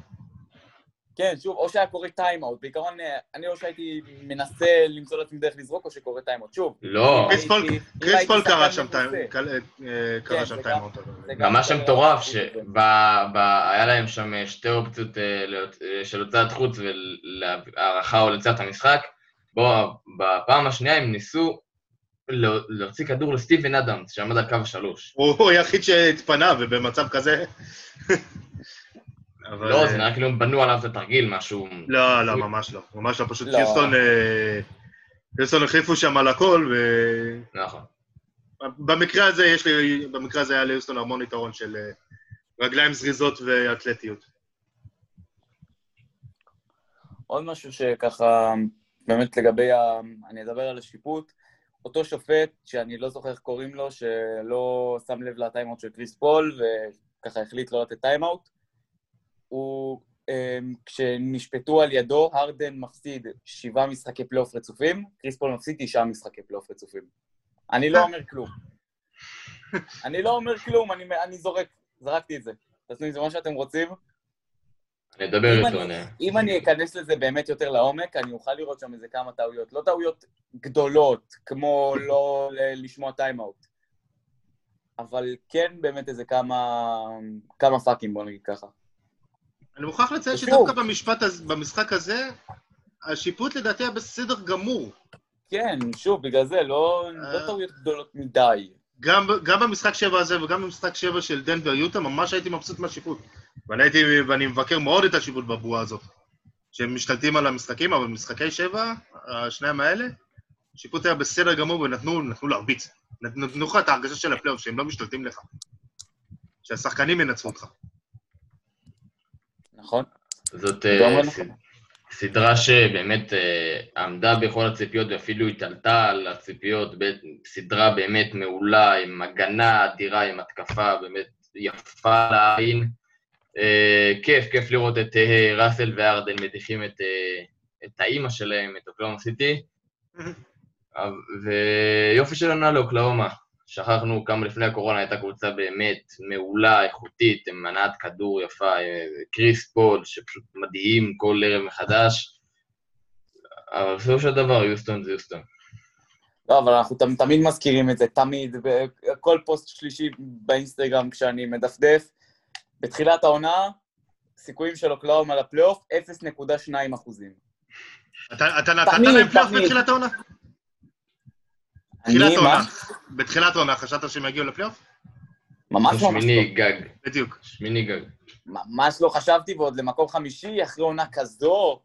כן, שוב, או שהיה קורה טיימאוט. בעיקרון, אה, אני או שהייתי מנסה למצוא לעצמי דרך לזרוק, או שקורה טיימאוט. שוב, לא, קריס פול- קרא שם אה, קרא כן, שם טיימאוט. גם- מה בסדר, שמטורף, אבל- שהיה להם שם שתי אופציות אה, להיות- אה, של הוצאת חוץ ולהערכה או לצאת המשחק, בו בפעם השנייה הם ניסו לה- להוציא כדור לסטיבן אדמס, שעמד על קו השלוש. הוא הוא היחיד שהתפנה, ובמצב כזה... אבל, לא, זה נראה כאילו הם בנו עליו את התרגיל, משהו... לא, לא, ממש לא. ממש לא, פשוט לא. קיוסטון... אה, קיוסטון החליפו שם על הכל, נכון. ובמקרה הזה יש לי... במקרה הזה היה ליוסטון המון יתרון של אה, רגליים זריזות ואתלטיות. עוד משהו שככה, באמת לגבי ה... אני אדבר על השיפוט. אותו שופט, שאני לא זוכר איך קוראים לו, שלא שם לב ל timeout של קריס פול, וככה החליט לא לתת timeout, הוא, אמ, כשנשפטו על ידו, הרדן מפסיד שבעה משחקי פלייאוף רצופים, קריס פול מפסיד תשעה משחקי פלייאוף רצופים. אני לא אומר כלום. אני לא אומר כלום, אני, אני זורק, זרקתי את זה. תעשו עם זה מה שאתם רוצים. אני אדבר איתו, אני-. אם אני אכנס לזה באמת יותר לעומק, אני אוכל לראות שם איזה כמה טעויות. לא טעויות גדולות, כמו לא לשמוע טיימאוט, אבל כן באמת איזה כמה, כמה פאקים, בוא נגיד ככה. אני מוכרח לציין. שדווקא במשפט הזה- במשחק הזה, השיפוט לדעתי היה בסדר גמור. כן, שוב, בגלל זה, לא, לא אה. טעויות גדולות מדי. גם, גם במשחק שבע הזה וגם במשחק שבע של דנבר יוטה, ממש הייתי מבסוט מהשיפוט. ואני הייתי, ואני מבקר מאוד את השיפוט בבועה הזאת. שהם משתלטים על המשחקים, אבל במשחקי שבע, השניים האלה, השיפוט היה בסדר גמור ונתנו נתנו להרביץ. נת- נתנו לך את ההרגשה של הפלייאוף, שהם לא משתלטים לך. שהשחקנים ינצחו אותך. נכון? זאת אה, נכון. סדרה שבאמת אה, עמדה בכל הציפיות ואפילו התעלתה על הציפיות, סדרה באמת מעולה, עם הגנה אדירה, עם התקפה באמת יפה לעין. אה, כיף, כיף לראות את ראסל וארדן מדיחים את, את האימא שלהם, את אוקלאומה סיטי. ויופי של עונה לאוקלאומה. שכחנו כמה לפני הקורונה הייתה קבוצה באמת מעולה, איכותית, עם מנעת כדור יפה, אה, קריס פול, שפשוט מדהים כל ערב מחדש. אבל בסופו של דבר, יוסטון זה יוסטון. לא, אבל אנחנו תמ- תמיד מזכירים את זה, תמיד, בכל פוסט שלישי באינסטגרם כשאני מדפדף. בתחילת העונה, סיכויים של אוקלהומה לפלייאוף, 0.2 אחוזים. אתה אתה נתת תמיד, להם פלייאוף תמיד. בתחילת העונה? בתחילת העונה. מה? בתחילת העונה חשבת שהם יגיעו לפלייאוף? ממש ממש לא. שמיני גג. בדיוק. שמיני גג. ממש לא חשבתי, ועוד למקום חמישי, אחרי עונה כזו,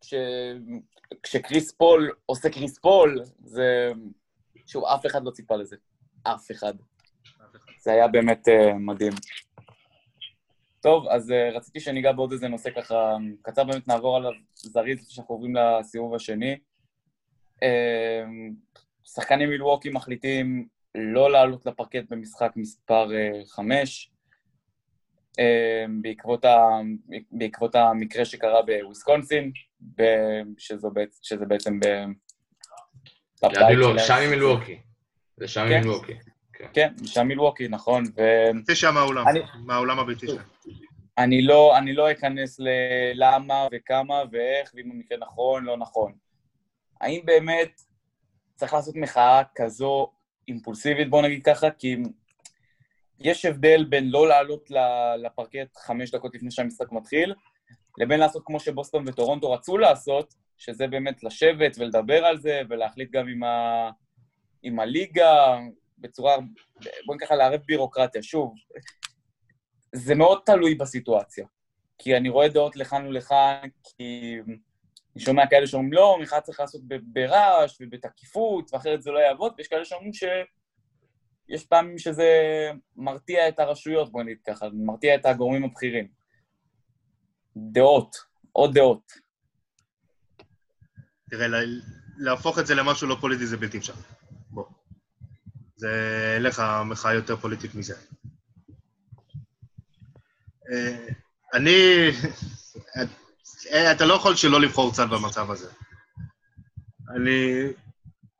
כש... כשקריס פול עושה קריס פול, זה... שוב, אף אחד לא ציפה לזה. אף אחד. זה היה באמת uh, מדהים. טוב, אז uh, רציתי שניגע בעוד איזה נושא ככה קצר, באמת נעבור עליו זריז, לפני שאנחנו עוברים לסיבוב השני. Uh, שחקני מילווקי מחליטים לא לעלות לפרקט במשחק מספר 5, בעקבות, ה, בעקבות המקרה שקרה בוויסקונסין, ב, שזו, שזה בעצם ב... שם עם מילווקי. זה שם כן. עם מילווקי. כן, שם מילווקי, נכון, ו... שעה מהאולם, אני- מהאולם הביתי שלהם. אני לא, אני לא אכנס ללמה וכמה ואיך, ואם המקרה נכון, לא נכון. האם באמת צריך לעשות מחאה כזו אימפולסיבית, בוא נגיד ככה, כי יש הבדל בין לא לעלות לפרקט חמש דקות לפני שהמשחק מתחיל, לבין לעשות כמו שבוסטון וטורונטו רצו לעשות, שזה באמת לשבת ולדבר על זה, ולהחליט גם עם, ה... עם הליגה, בצורה, בוא נקרא לערב בירוקרטיה. שוב, זה מאוד תלוי בסיטואציה. כי אני רואה דעות לכאן ולכאן, כי אני שומע כאלה שאומרים, לא, מחאה צריך לעשות ברעש ובתקיפות, ואחרת זה לא יעבוד, ויש כאלה שאומרים שיש פעמים שזה מרתיע את הרשויות, בוא נגיד ככה, מרתיע את הגורמים הבכירים. דעות, עוד דעות. תראה, לה- להפוך את זה למשהו לא פוליטי זה בלתי אפשרי. בוא. זה, לך מחאה יותר פוליטית מזה. אה, אני... אה, אתה לא יכול שלא לבחור צד במצב הזה. אני...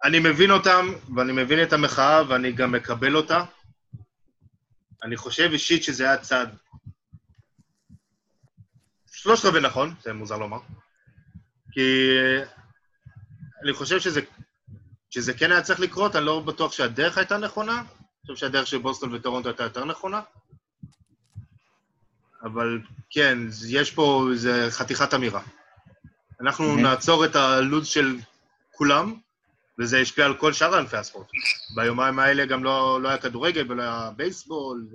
אני מבין אותם, ואני מבין את המחאה, ואני גם מקבל אותה. אני חושב אישית שזה היה צעד... שלושת רבעי נכון, זה מוזר לומר. כי אני חושב שזה, שזה כן היה צריך לקרות, אני לא בטוח שהדרך הייתה נכונה. אני חושב שהדרך של בוסטון וטורונטו הייתה יותר נכונה. אבל כן, יש פה איזה חתיכת אמירה. אנחנו Mhm. נעצור את הלו"ז של כולם, וזה ישפיע על כל שאר ענפי הספורט. ביומיים האלה גם לא, לא היה כדורגל ולא היה בייסבול,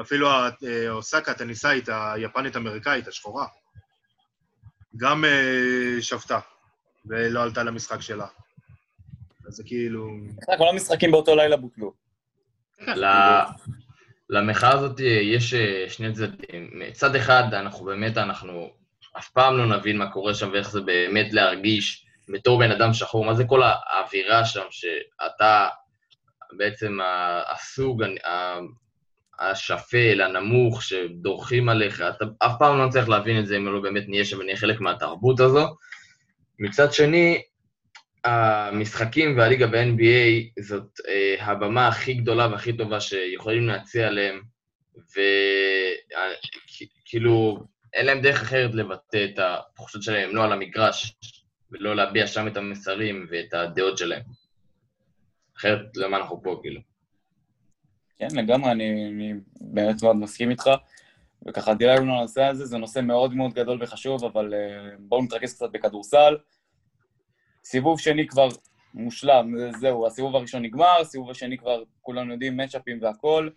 אפילו אה, אוסקה, הטניסאית, היפנית-אמריקאית, השחורה, גם אה, שבתה, ולא עלתה למשחק שלה. אז זה כאילו... כל המשחקים באותו לילה בוטלו. למחאה הזאת יש אה, שני צדדים. מצד אחד, אנחנו באמת, אנחנו אף פעם לא נבין מה קורה שם ואיך זה באמת להרגיש בתור בן אדם שחור. מה זה כל האווירה שם, שאתה בעצם הסוג השפל, הנמוך, שדורכים עליך, אתה אף פעם לא צריך להבין את זה אם לא באמת נהיה שם ונהיה חלק מהתרבות הזו. מצד שני, המשחקים והליגה ב-NBA זאת אה, הבמה הכי גדולה והכי טובה שיכולים להציע להם, וכאילו, אין להם דרך אחרת לבטא את התחושות שלהם, לא על המגרש, ולא להביע שם את המסרים ואת הדעות שלהם. אחרת, למה אנחנו פה, כאילו? כן, לגמרי, אני, אני באמת מאוד מסכים איתך. וככה דילגנו על הנושא הזה, זה נושא מאוד מאוד גדול וחשוב, אבל uh, בואו נתרכז קצת בכדורסל. סיבוב שני כבר מושלם, זה- זהו, הסיבוב הראשון נגמר, סיבוב השני כבר כולנו יודעים, מצ'אפים והכל,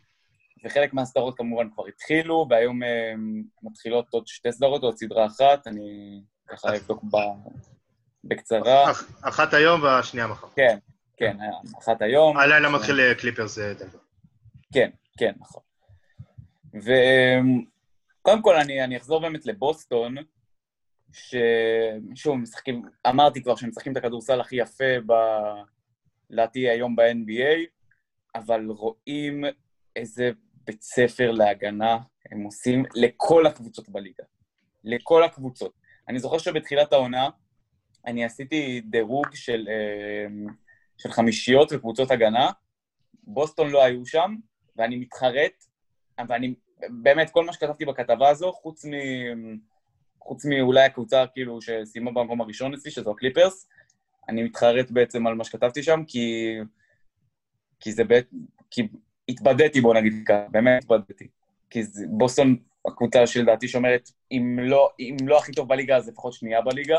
וחלק מהסדרות כמובן כבר התחילו, והיום uh, מתחילות עוד שתי סדרות, עוד סדרה אחת, אני ככה אבדוק ב... בקצרה. אח- אחת היום והשנייה מחר. כן, כן, אחת היום. הלילה מתחיל אה, קליפרס אה, דנבר. כן, כן, נכון. וקודם כל, אני, אני אחזור באמת לבוסטון, ששוב, משחקים, אמרתי כבר שהם משחקים את הכדורסל הכי יפה, ב... לדעתי היום ב-NBA, אבל רואים איזה בית ספר להגנה הם עושים לכל הקבוצות בליגה. לכל הקבוצות. אני זוכר שבתחילת העונה, אני עשיתי דירוג של, אה, של חמישיות וקבוצות הגנה, בוסטון לא היו שם, ואני מתחרט, ואני, באמת, כל מה שכתבתי בכתבה הזו, חוץ, מ, חוץ מאולי הקבוצה כאילו שסיימה במקום הראשון אצלי, שזו הקליפרס, אני מתחרט בעצם על מה שכתבתי שם, כי... כי זה בעצם... כי התבדיתי, בוא נגיד ככה, באמת התבדיתי. כי זה, בוסטון, הקבוצה שלדעתי שומרת, אם לא, אם לא הכי טוב בליגה, אז לפחות שנייה בליגה.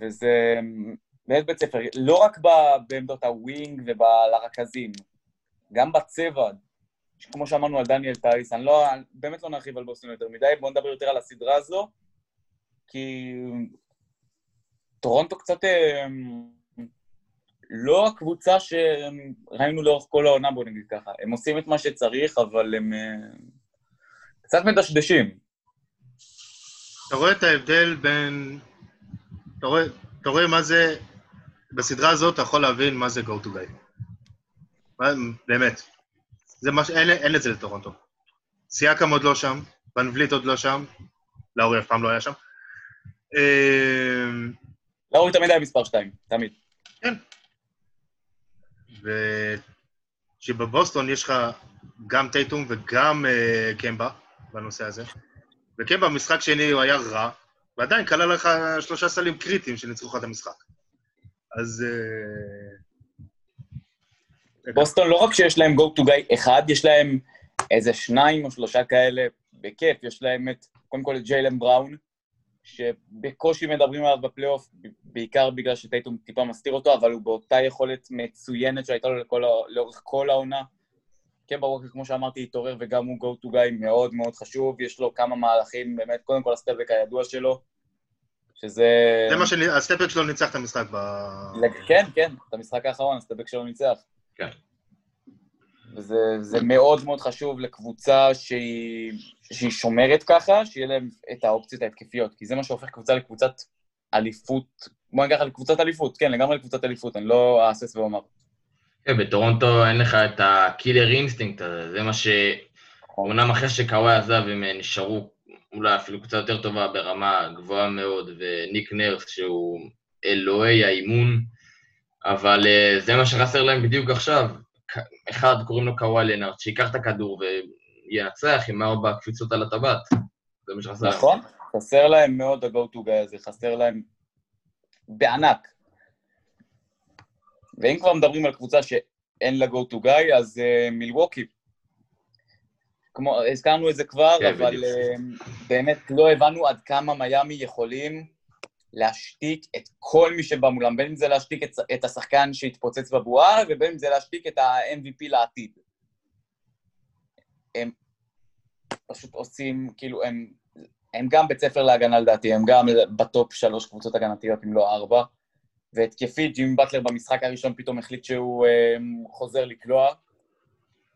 וזה באמת בית ספר, לא רק בעמדות ה wing ובלרכזים, גם בצבע, כמו שאמרנו על דניאל טייס, אני לא, באמת לא נרחיב על בוסטון יותר מדי, בואו נדבר יותר על הסדרה הזו, כי טורונטו קצת אה, לא הקבוצה שראינו לאורך כל העונה, בואו נגיד ככה. הם עושים את מה שצריך, אבל הם אה, קצת מדשדשים. אתה רואה את ההבדל בין... אתה רואה, אתה רואה מה זה... בסדרה הזאת אתה יכול להבין מה זה go to guy. באמת. זה מה ש... אין, אין את זה לטורונטו. סייקם עוד לא שם, ון וליט עוד לא שם, לאורי אף פעם לא היה שם. אמ, לאורי תמיד היה מספר 2, תמיד. כן. ושבבוסטון יש לך גם טייטום וגם uh, קמבה בנושא הזה. וקמבה, משחק שני הוא היה רע, ועדיין כלל לך שלושה סלים קריטיים שניצחו לך את המשחק. אז... Uh, בוסטון לא רק שיש להם go to guy אחד, יש להם איזה שניים או שלושה כאלה בכיף. יש להם את, קודם כל את ג'יילן בראון, שבקושי מדברים עליו בפלייאוף, בעיקר בגלל שטייטום טיפה מסתיר אותו, אבל הוא באותה יכולת מצוינת שהייתה לו לכל, לאורך כל העונה. כן, ברור, כמו שאמרתי, התעורר וגם הוא go to guy מאוד מאוד חשוב, יש לו כמה מהלכים, באמת, קודם כל הסטפק הידוע שלו, שזה... זה מה ש... הסטפק שלו ניצח את המשחק ב... כן, כן, את המשחק האחרון, הסטפ בק שלו ניצח. כן. וזה מאוד מאוד חשוב לקבוצה שהיא, שהיא שומרת ככה, שיהיה להם את האופציות ההתקפיות, כי זה מה שהופך קבוצה לקבוצת אליפות, בוא נגיד ככה לקבוצת אליפות, כן, לגמרי לקבוצת אליפות, אני לא אהסס ואומר. כן, בטורונטו אין לך את ה killer instinct הזה, זה מה ש... אומנם אחרי שקוואי עזב הם נשארו אולי אפילו קצת יותר טובה ברמה גבוהה מאוד, וניק נרס שהוא אלוהי האימון, אבל אה, זה מה שחסר להם בדיוק עכשיו. אחד, קוראים לו קוואי לנארט, שייקח את הכדור וינצח עם ארבע קפיצות על הטבעת. זה מה שחסר להם. נכון, חסר להם מאוד ה-go to guy הזה, חסר להם בענק. ואם כבר מדברים על קבוצה שאין לה go to guy, אז uh, מילווקי. כמו, הזכרנו את זה כבר, כן, אבל uh, באמת לא הבנו עד כמה מיאמי יכולים להשתיק את כל מי שבא מולם, בין אם זה להשתיק את, את השחקן שהתפוצץ בבועה, ובין אם זה להשתיק את ה-MVP לעתיד. הם פשוט עושים, כאילו, הם, הם גם בית ספר להגנה לדעתי, הם גם ב top שלוש קבוצות הגנתיות, אם לא ארבע. והתקפית, ג'ימי באטלר במשחק הראשון פתאום החליט שהוא um, חוזר לקלוע,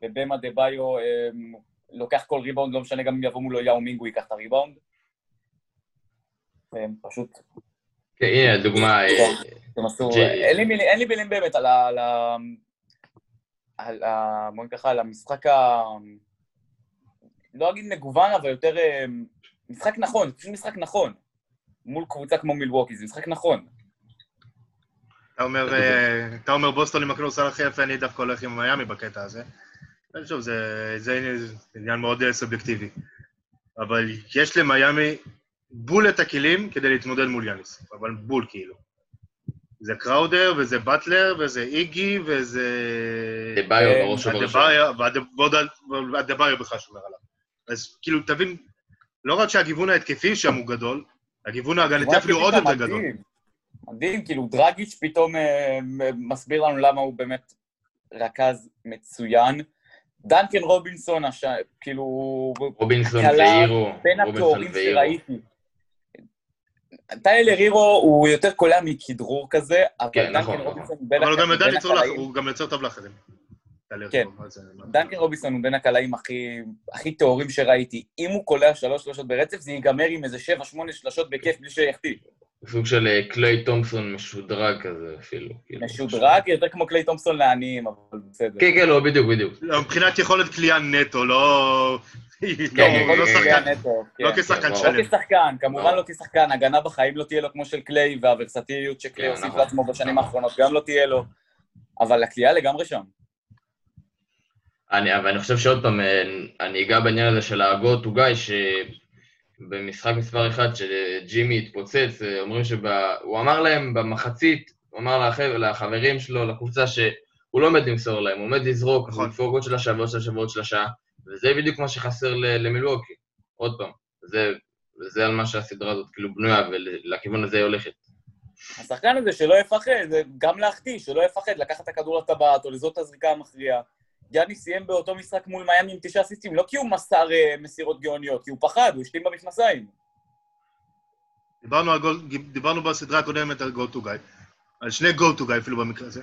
ובאם אדבאיו um, לוקח כל ריבאונד, לא משנה גם אם יבוא מולו יאו מינגו ייקח את הריבאונד. והם פשוט... כן, הנה דוגמה... אה, הם עשו... אין לי מילים באמת על ה... על ה... בואי ככה, על המשחק ה... לא אגיד מגוון, אבל יותר... אה, משחק נכון, זה פשוט משחק נכון. מול קבוצה כמו מילווקי, זה משחק נכון. אתה אומר, אה, אתה אומר בוסטון עם הכדורסל הכי יפה, אני דווקא הולך עם מיאמי בקטע הזה. שוב, זה, זה עניין מאוד סובייקטיבי. אבל יש למיאמי בול את הכלים כדי להתמודד מול יאניס, אבל בול כאילו. זה קראודר, וזה באטלר, וזה איגי, וזה... דה-ביו בראש ובראש. ועוד דה-ביו בכלל שומר עליו. אז כאילו, תבין, לא רק שהגיוון ההתקפי שם הוא גדול, הגיוון ההגנתי אפילו עוד יותר גדול. מדהים, כאילו, דרגיץ' פתאום אה, מסביר לנו למה הוא באמת רכז מצוין. דנקן רובינסון, כאילו... רובינסון והירו. בין התוארים שראיתי. טיילר הירו הוא יותר קולע מכדרור כזה, אבל כן, נכון, דנקן רובינסון הוא בין הקלעים... הוא גם יוצר טוב לאחרים. כן, דנקן רובינסון הוא בין הקלעים הכי טהורים שראיתי. אם הוא קולע שלוש שלושות ברצף, זה ייגמר עם איזה שבע, שמונה שלושות בכיף בלי שיחטיא. סוג של אה, קליי תומפסון משודרג כזה אפילו. כאילו. משודרג? יותר כמו קליי תומפסון לעניים, אבל בסדר. כן, כן, לא, בדיוק, בדיוק. לא, מבחינת יכולת קליעה נטו, לא... כן, לא כשחקן לא כן. כשחקן כן, שלם. לא כשחקן, כמובן לא כשחקן, הגנה בחיים לא תהיה לו כמו של קליי, והוורסטיליות שקליי הוסיף נכון. לעצמו בשנים האחרונות גם לא תהיה לו, אבל הקליעה לגמרי שם. אני, אבל אני חושב שעוד פעם, אה, אני אגע בעניין הזה של ה-go to guy, במשחק מספר אחד שג'ימי התפוצץ, אה, אומרים שהוא אמר להם במחצית, הוא אמר לחבר, לחברים שלו, לקבוצה, שהוא לא עומד למסור להם, הוא עומד לזרוק, נכון. לדפוק עוד שלושה ועוד שלושה ועוד שלושה, וזה בדיוק מה שחסר ל- למילווקי. עוד פעם, זה, זה על מה שהסדרה הזאת כאילו בנויה, ולכיוון הזה היא הולכת. השחקן הזה שלא יפחד, זה גם להחטיא, שלא יפחד לקחת את הכדור לטבעת או לזאת את הזריקה המכריעה. יאני סיים באותו משחק מול מיאמי עם תשעה סיסטים, לא כי הוא מסר אה, מסירות גאוניות, כי הוא פחד, הוא השלים במכנסיים. דיברנו, גול, דיברנו בסדרה הקודמת על go to guy, על שני go to guy אפילו במקרה הזה.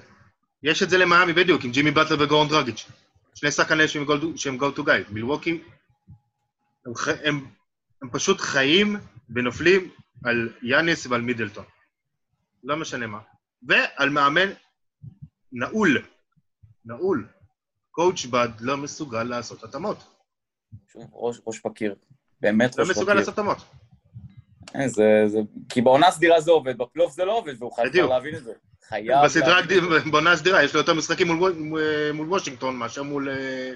יש את זה למיאמי בדיוק, עם ג'ימי באטלר וגורן דרגיץ'. שני שחקני שהם go to guy. מילווקי, הם, הם, הם פשוט חיים ונופלים על יאניס ועל מידלטון. לא משנה מה. ועל מאמן נעול. נעול. קואוצ' בד לא מסוגל לעשות התאמות. שוב, ראש, ראש בקיר. באמת לא ראש מסוגל בקיר. לעשות התאמות. אה, זה, זה... כי בעונה הסדירה זה עובד, בפלייאוף זה לא עובד, והוא חייב. כבר להבין את זה. חייב בסדרה להבין זה. בעונה הסדירה, יש לו יותר משחקים מול, מול, וושינגטון מאשר מול, אה,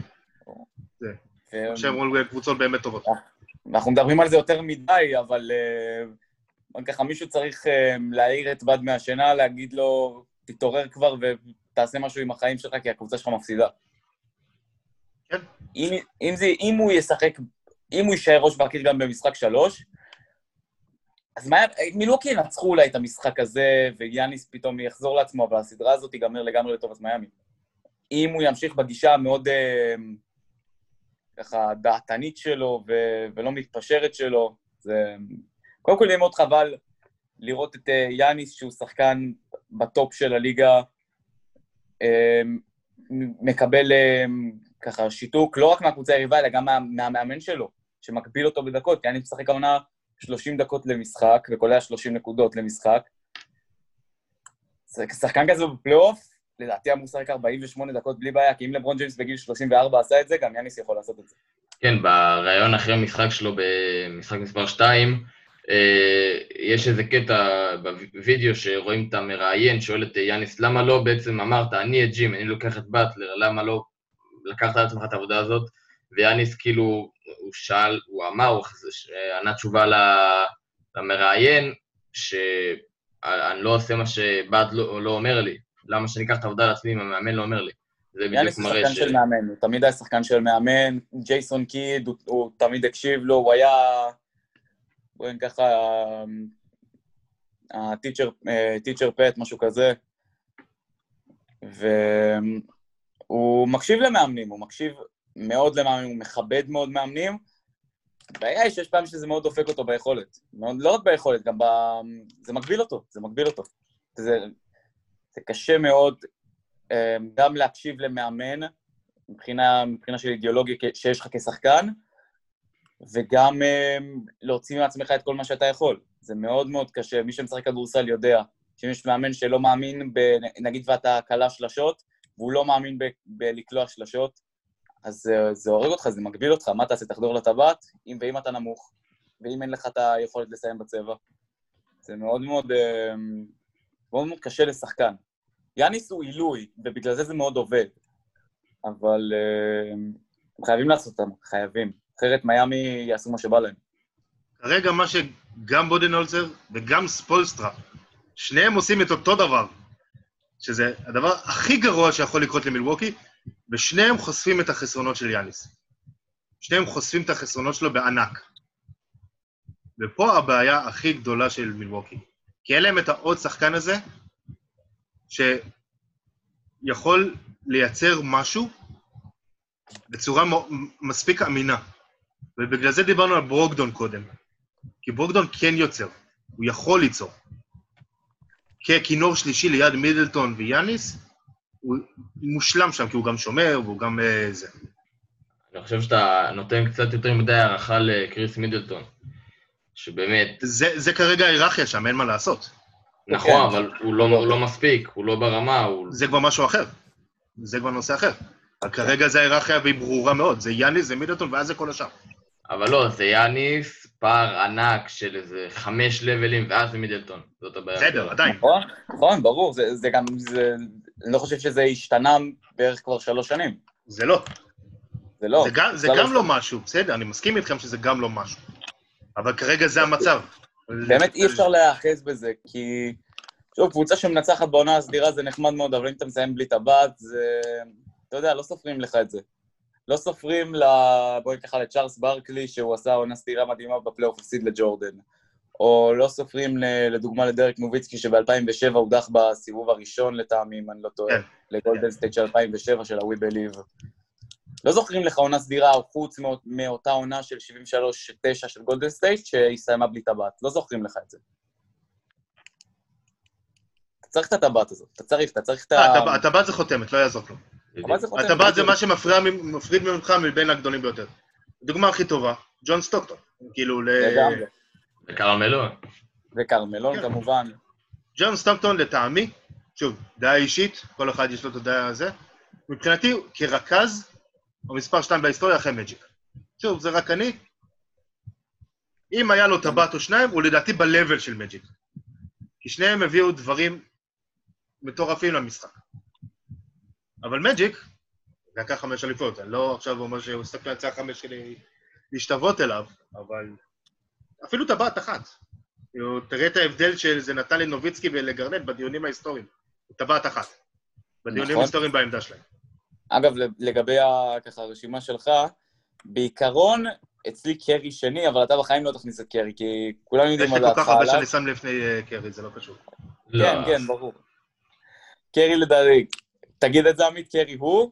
ו- מאשר מול קבוצות באמת טובות. אנחנו מדברים על זה יותר מדי, אבל אה, ככה מישהו צריך אה, להעיר את בד מהשינה, להגיד לו, תתעורר כבר ותעשה משהו עם החיים שלך, כי הקבוצה שלך מפסידה. כן. אם, אם, זה, אם הוא ישחק, אם הוא יישאר ראש בקיר גם במשחק שלוש, אז מה, מילוקי ינצחו אולי את המשחק הזה, ויאניס פתאום יחזור לעצמו, אבל הסדרה הזאת תיגמר לגמרי לטובת מיאמי. אם הוא ימשיך בגישה המאוד אה, ככה דעתנית שלו ו- ולא מתפשרת שלו, זה... קודם כל יהיה מאוד חבל לראות את אה, יאניס, שהוא שחקן בטופ של הליגה, אה, מקבל ככה שיתוק, לא רק מהקבוצה היריבה, אלא גם מה, מהמאמן שלו, שמקביל אותו בדקות. יאניס משחק העונה 30 דקות למשחק, וקולע 30 נקודות למשחק. שחקן כזה בפלייאוף, לדעתי אמור לשחק 48 דקות בלי בעיה, כי אם לברון ג'יימס בגיל 34 עשה את זה, גם יאניס יכול לעשות את זה. כן, בריאיון אחרי המשחק שלו במשחק מספר 2, יש איזה קטע בווידאו שרואים את המראיין, שואל את יאניס, למה לא בעצם אמרת, אני את ג'ים, אני לוקח את באטלר, למה לא לקחת על עצמך את העבודה הזאת? ויאניס כאילו, הוא שאל, הוא אמר, הוא ענה תשובה למראיין, שאני לא עושה מה שבאט לא, לא אומר לי. למה שאני אקח את העבודה על עצמי אם המאמן לא אומר לי? זה בדיוק יאניס הוא מראה שחקן ש... של מאמן, הוא תמיד היה שחקן של מאמן, ג'ייסון קיד, הוא, הוא תמיד הקשיב לו, הוא היה, בואי ככה, הטיצ'ר פט, משהו כזה. והוא מקשיב למאמנים, הוא מקשיב מאוד למאמנים, הוא מכבד מאוד מאמנים. הבעיה היא שיש פעמים שזה מאוד דופק אותו ביכולת. מאוד, לא רק ביכולת, גם ב... זה מגביל אותו, זה מגביל אותו. זה, זה קשה מאוד אה, גם להקשיב למאמן, מבחינה, מבחינה של אידיאולוגיה שיש לך כשחקן, וגם אה, להוציא מעצמך את כל מה שאתה יכול. זה מאוד מאוד קשה. מי שמשחק כדורסל יודע שאם יש מאמן שלא מאמין, ב, נגיד ואתה קלע שלשות, והוא לא מאמין בלקלוע שלשות, אז זה, זה הורג אותך, זה מגביל אותך. מה תעשה? תחדור לטבעת? אם ואם אתה נמוך, ואם אין לך את היכולת לסיים בצבע. זה מאוד מאוד, אה, מאוד מאוד קשה לשחקן. יאניס הוא עילוי, ובגלל זה זה מאוד עובד. אבל אה, הם חייבים לעשות אותם, חייבים. אחרת מיאמי יעשו מה שבא להם. כרגע מה שגם בודנהולצר וגם ספולסטרה, שניהם עושים את אותו דבר, שזה הדבר הכי גרוע שיכול לקרות למילווקי, ושניהם חושפים את החסרונות של יאניס. שניהם חושפים את החסרונות שלו בענק. ופה הבעיה הכי גדולה של מילווקי. כי אין להם את העוד שחקן הזה, שיכול לייצר משהו בצורה מספיק אמינה. ובגלל זה דיברנו על ברוקדון קודם. כי ברוקדון כן יוצר, הוא יכול ליצור. ככינור שלישי ליד מידלטון ויאניס, הוא מושלם שם, כי הוא גם שומר והוא גם אה, זה. אני חושב שאתה נותן קצת יותר מדי הערכה לקריס מידלטון, שבאמת, זה, זה כרגע ההיררכיה שם, אין מה לעשות. נכון, אבל הוא לא, הוא לא מספיק, הוא לא ברמה, הוא... זה כבר משהו אחר. זה כבר נושא אחר. כרגע זה ההיררכיה והיא ברורה מאוד. זה יאניס, זה מידלטון, ואז זה כל השאר. אבל לא, זה יאניס, פער ענק של איזה חמש לבלים, ואז זה מידלטון. זאת הבעיה. בסדר. עדיין. נכון, נכון, ברור. זה, זה גם, זה, אני לא חושב שזה השתנה בערך כבר שלוש שנים. זה לא. זה לא. זה גם, זה גם לא. לא משהו, בסדר, אני מסכים איתכם שזה גם לא משהו. אבל כרגע זה המצב. באמת אי אפשר להיאחז בזה, כי... שוב, קבוצה שמנצחת בעונה הסדירה זה נחמד מאוד, אבל אם אתה מסיים בלי טבעת, זה... אתה יודע, לא סופרים לך את זה. לא סופרים ל... בואי נקרא לצ'ארלס ברקלי, שהוא עשה עונה סדירה מדהימה בפלייאוף הפסיד לג'ורדן. או לא סופרים לדוגמה לדרק נוביצקי, שב-2007 הודח בסיבוב הראשון לטעמי, אם אני לא טועה, כן. לגולדן סטייט של 2007 של ה-We Believe. לא זוכרים לך עונה סדירה, חוץ מאות- מאותה עונה של 73-9 של גולדן סטייט, שהסתיימה בלי טבעת. לא זוכרים לך את זה. אתה צריך את הטבעת הזאת, אתה צריך, אתה צריך את ה... אה, הטבע- הטבעת זה חותמת, לא יעזור כלום. הטבעת זה מה שמפריד ממך מבין הגדולים ביותר. הדוגמה הכי טובה, ג'ון סטוקטון. כאילו, ל... לגמרי. וקרל מלו. וקרל מלון כן. כמובן. ג'ון סטוקטון לטעמי, שוב, דעה אישית, כל אחד יש לו את הדעה הזה, מבחינתי, כרכז, הוא מספר שתיים בהיסטוריה אחרי מג'יק. שוב, זה רק אני. אם היה לו טבעת או שניים, הוא לדעתי ב-level של מג'יק. כי שניהם הביאו דברים מטורפים למשחק. אבל מג'יק, לקח חמש אליפויות, אני לא עכשיו אומר שהוא הסתכל על צער חמש שלי להשתוות אליו, אבל אפילו טבעת אחת. כאילו, תראה את ההבדל שזה נתן לנוביצקי ולגרנט בדיונים ההיסטוריים. טבעת אחת. בדיונים נכון. ההיסטוריים בעמדה שלהם. אגב, לגבי ככה הרשימה שלך, בעיקרון, אצלי קרי שני, אבל אתה בחיים לא תכניס את קרי, כי כולם יש יודעים לי מה כל דעתך כך הרבה עליו. שאני שם לפני אה, קרי, זה לא קשור. לא. כן, כן, ברור. קרי לדעתי, תגיד את זה עמית, קרי הוא?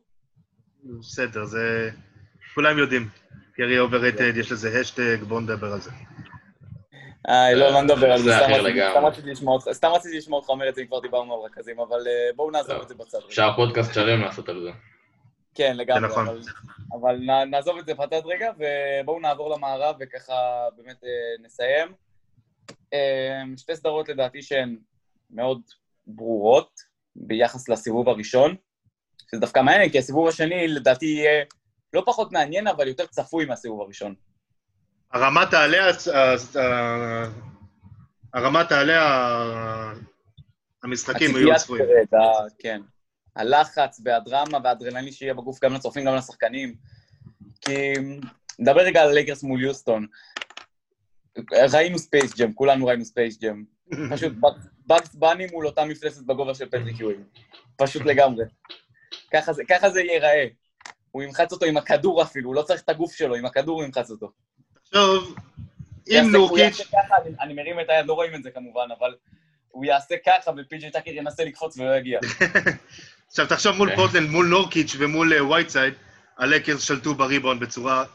בסדר, זה... כולם יודעים. קרי overrated, יש לזה השטג, בואו נדבר על זה. אה, לא, לא נדבר על זה, סתם רציתי- לשמוע אותך- אומר את זה, אם כבר דיברנו על רכזים, אבל אה, בואו נעזוב. את זה בצד. אפשר פודקאסט שלם לעשות על זה. כן, לגמרי, נכון. אבל, אבל נעזוב את זה בצד רגע, ובואו נעבור למערב וככה באמת אה, נסיים. אה, שתי סדרות לדעתי שהן מאוד ברורות ביחס לסיבוב הראשון, שזה דווקא מעניין, כי הסיבוב השני לדעתי יהיה לא פחות מעניין, אבל יותר צפוי מהסיבוב הראשון. הרמה תעלה, הס- הס- ה- הרמה תעלה, המשחקים יהיו צפויים. תרד, ה- כן. הלחץ והדרמה והאדרנלין שיהיה בגוף גם לצופים, גם לשחקנים. כי נדבר רגע על לייקרס מול יוסטון. ראינו ספייס ג'ם, כולנו ראינו ספייס ג'ם. פשוט בגס בני מול אותה מפלסת בגובה של פטריק יואינג. פשוט לגמרי. ככה זה, ככה זה ייראה. הוא ימחץ אותו עם הכדור אפילו, הוא לא צריך את הגוף שלו, עם הכדור הוא ימחץ אותו. עכשיו, יעשה- אם נורקיץ', אני, אני מרים את היד, לא רואים את זה כמובן, אבל הוא יעשה ככה ופי.ג'יי טאקר ינסה לקפוץ ולא יגיע. עכשיו תחשוב מול כן. פורטלנד, מול נורקיץ' ומול אה, וייטסייד, הלקרס שלטו בריבאונד בצורה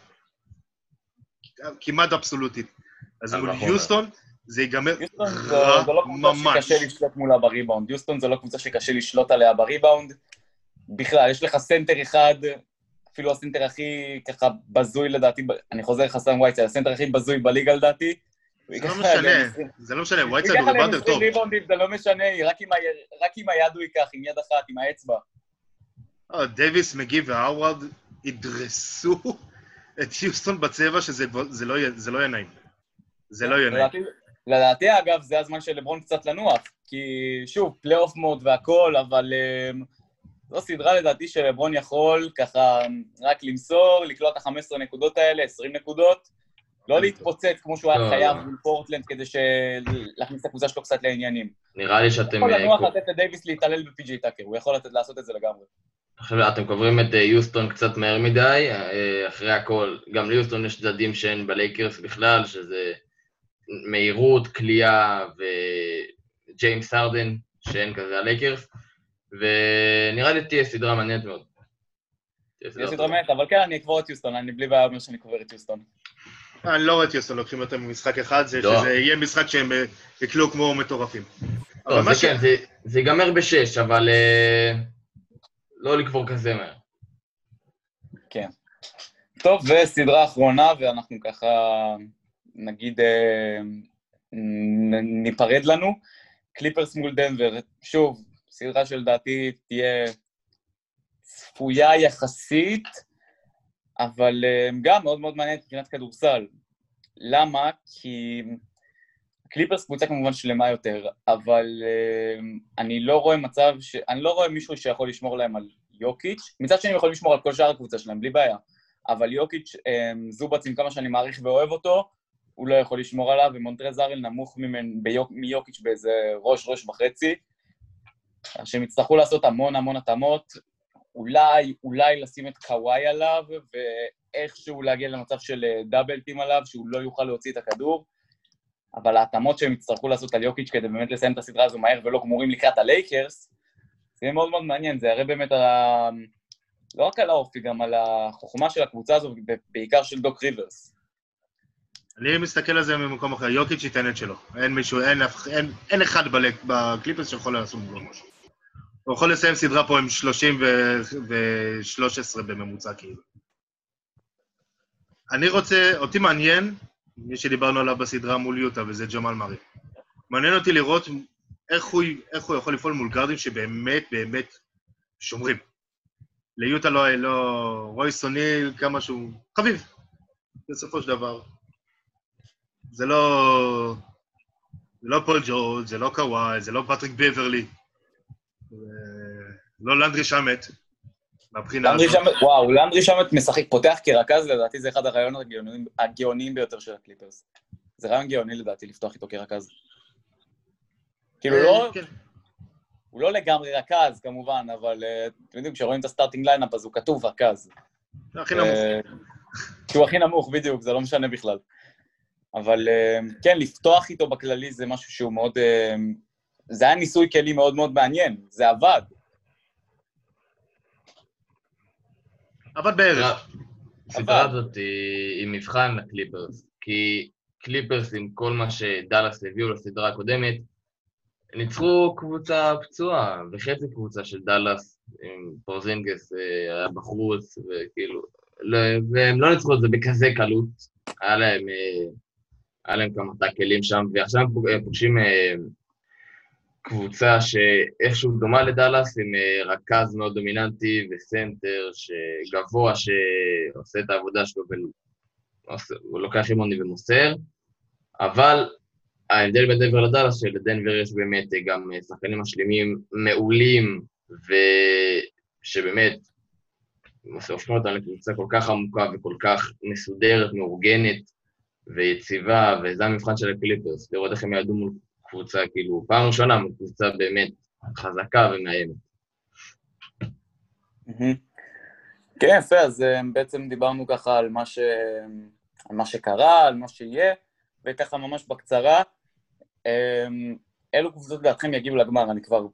כמעט אבסולוטית. אז אבל מול נכון. יוסטון זה ייגמר רע זו לא ממש. שקשה לשלוט מולה בריבאונד. יוסטון זו לא קבוצה שקשה לשלוט עליה בריבאונד. בכלל, יש לך סנטר אחד, אפילו הסנטר הכי ככה בזוי לדעתי, אני חוזר חסן ווייטסייד, הסנטר הכי בזוי בליגה לדעתי. זה לא משנה, עליהם 20 זה לא משנה, ייקח הוא ריבאונדר 20 טוב. זה לא משנה, רק עם היד הוא ייקח, עם יד אחת, עם האצבע. אה, דייוויס, מגי והאווארד ידרסו את יוסטון בצבע שזה זה לא זה לא יהיה נעים. זה לא יהיה נעים. לדעתי- אגב, זה הזמן של לברון קצת לנוח. כי, שוב, פלייאוף mode והכל, אבל אמ, זו סדרה לדעתי שלברון יכול ככה רק למסור, לקלוע את ה-15 נקודות האלה, 20 נקודות, לא להתפוצץ כמו שהוא היה לא, חייב לא. מול פורטלנד כדי להכניס את הקבוצה שלו קצת לעניינים. נראה לי הוא שאתם... יכול אה, לנוח לתת לדייוויס להתעלל בפי.ג'יי טאקר, הוא יכול לתת- לעשות את זה לגמרי. עכשיו אתם קוברים את אה, יוסטון קצת מהר מדי, אה, אחרי הכל, גם ליוסטון יש צדדים שאין בלייקרס בכלל, שזה מהירות, קליעה וג'יימס הרדן, שאין כזה בלייקרס, ונראה לי תהיה סדרה מעניינת מאוד. תהיה טובה. דרמט, אבל כן, אני אקבור את יוסטון, אני בלי בעיה אומר שאני קובר את יוסטון. אני לא רואה את יוסטון לוקחים יותר ממשחק אחד, זה לא. שזה יהיה משחק שהם אה, יקלעו כמו מטורפים. לא, זה כן, זה- זה ייגמר בשש, אבל אה, לא לקבור כזה מהר. כן. טוב, וסדרה אחרונה, ואנחנו ככה נגיד אה, ניפרד לנו. קליפרס מול דנבר. שוב, סדרה שלדעתי תהיה צפויה יחסית, אבל אה, גם מאוד מאוד מעניינת מבחינת כדורסל. למה? כי קליפרס קבוצה כמובן שלמה יותר, אבל אה, אני לא רואה מצב ש... אני לא רואה מישהו שיכול לשמור להם על יוקיץ'. מצד שני הם יכולים לשמור על כל שאר הקבוצה שלהם, בלי בעיה. אבל יוקיץ', זובץ, עם כמה שאני מעריך ואוהב אותו, הוא לא יכול לשמור עליו, ומונטרז ארל נמוך ביוק, מיוקיץ' באיזה ראש, ראש וחצי. שהם יצטרכו לעשות המון המון התאמות, אולי, אולי לשים את קוואי עליו, ואיכשהו להגיע למצב של אה, double team עליו, שהוא לא יוכל להוציא את הכדור. אבל ההתאמות שהם יצטרכו לעשות על יוקיץ' כדי באמת לסיים את הסדרה הזו מהר ולא גמורים לקראת הלייקרס, זה יהיה מאוד מאוד מעניין, זה יראה באמת על ה... לא רק על האופי, גם על החוכמה של הקבוצה הזו, בעיקר של דוק ריברס. אני מסתכל על זה ממקום אחר, יוקיץ' ייתן את שלו. אין מישהו, אין, אין, אין אחד בקליפרס שיכול לעשות בו משהו. הוא יכול לסיים סדרה פה עם 30 ו-13 בממוצע, כאילו. אני רוצה, אותי מעניין, מי שדיברנו עליו בסדרה מול יוטה, וזה ג'מאל מארי. מעניין אותי לראות איך הוא, איך הוא יכול לפעול מול גארדים שבאמת באמת שומרים. ליוטה לא, לא... רויס אוניל, כמה שהוא... חביב, בסופו של דבר. זה לא... זה לא פול ג'ורג', זה לא קוואי, זה לא פטריק ביברלי. לא לנדרי שמט, מהבחינה הזאת. וואו, לנדרי שמט משחק, פותח כרכז, לדעתי זה אחד הרעיונות הגאוניים ביותר של הקליפרס. זה רעיון גאוני לדעתי לפתוח איתו כרכז. כאילו לא... כן. הוא לא לגמרי רכז, כמובן, אבל אה, אתם יודעים, כשרואים את ה starting lineup, אז הוא כתוב רכז. הכי נמוך. אה, שהוא הכי נמוך, בדיוק, זה לא משנה בכלל. אבל אה, כן, לפתוח איתו בכללי זה משהו שהוא מאוד... זה היה ניסוי כלי מאוד מאוד מעניין, זה עבד. עבד בערך. הסדרה הזאת היא מבחן לקליפרס, כי קליפרס עם כל מה שדאלאס הביאו לסדרה הקודמת, ניצחו קבוצה פצועה, וחצי קבוצה של דאלאס, עם פורזינגס אה, היה בחוץ, וכאילו, לא, והם לא ניצחו את זה בכזה קלות, היה להם, אה, היה להם כמה טאקלים שם, ועכשיו הם פוגשים אה, קבוצה שאיכשהו דומה לדאלאס, עם רכז מאוד דומיננטי וסנטר שגבוה שעושה את העבודה שלו והוא לוקח אימוני ומוסר, אבל ההבדל בין דנבר לדאלאס, שלדנבר יש באמת גם שחקנים משלימים מעולים, ושבאמת הופכים אותם לקבוצה כל כך עמוקה וכל כך מסודרת, מאורגנת ויציבה, וזה המבחן של הקליפרס, לראות איך הם יעדו מול קבוצה, כאילו, פעם ראשונה מול קבוצה באמת חזקה ומאיימת. כן, יפה, אז אה, בעצם דיברנו ככה על מה, ש... על מה שקרה, על מה שיהיה, וככה ממש בקצרה. אמ, אילו קבוצות לדעתכם יגיעו לגמר? אני כבר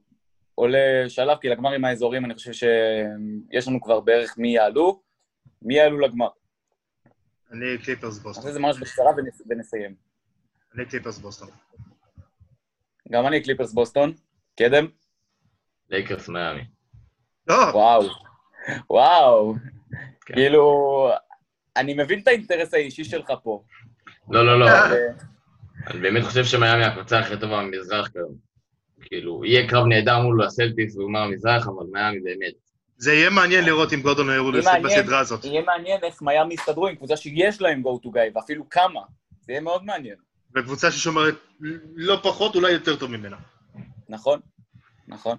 עולה שלב, כי לגמרים האזוריים אני חושב שיש לנו כבר בערך מי יעלו. מי יעלו לגמר? אני קליפרס בוסטון. נעשה זה ממש בקצרה ונסיים. אני קליפרס בוסטון. גם אני קליפרס בוסטון. קדם? לייקרס מיאמי. לא! וואו. וואו. כן. כאילו, אני מבין את האינטרס האישי שלך פה. לא, לא, לא. אה, אני באמת חושב שמיאמי הקבוצה הכי טובה במזרח כיום. כאילו, יהיה קרב נהדר מול הסלטיקס בגמר המזרח, אבל מיאמי באמת. זה יהיה מעניין לראות אם גורדון הירו בסדרה הזאת. יהיה מעניין איך מיאמי יסתדרו עם קבוצה שיש להם go to guy, ואפילו כמה. זה יהיה מאוד מעניין. וקבוצה ששומרת לא פחות, אולי יותר טוב ממנה. נכון, נכון.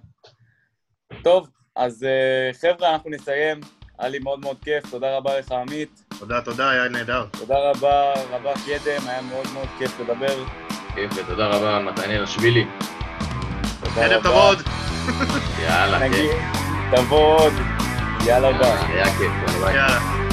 טוב, אז אה, חבר'ה, אנחנו נסיים. היה לי מאוד מאוד כיף, תודה רבה לך, עמית. תודה, תודה, היה נהדר. תודה רבה, רבה קדם, היה מאוד מאוד כיף לדבר. כיף, ותודה רבה, מתנאל השבילי. תודה רבה. תבוא יאללה, כיף. תבוא עוד. יאללה, ביי. היה כיף, יאללה.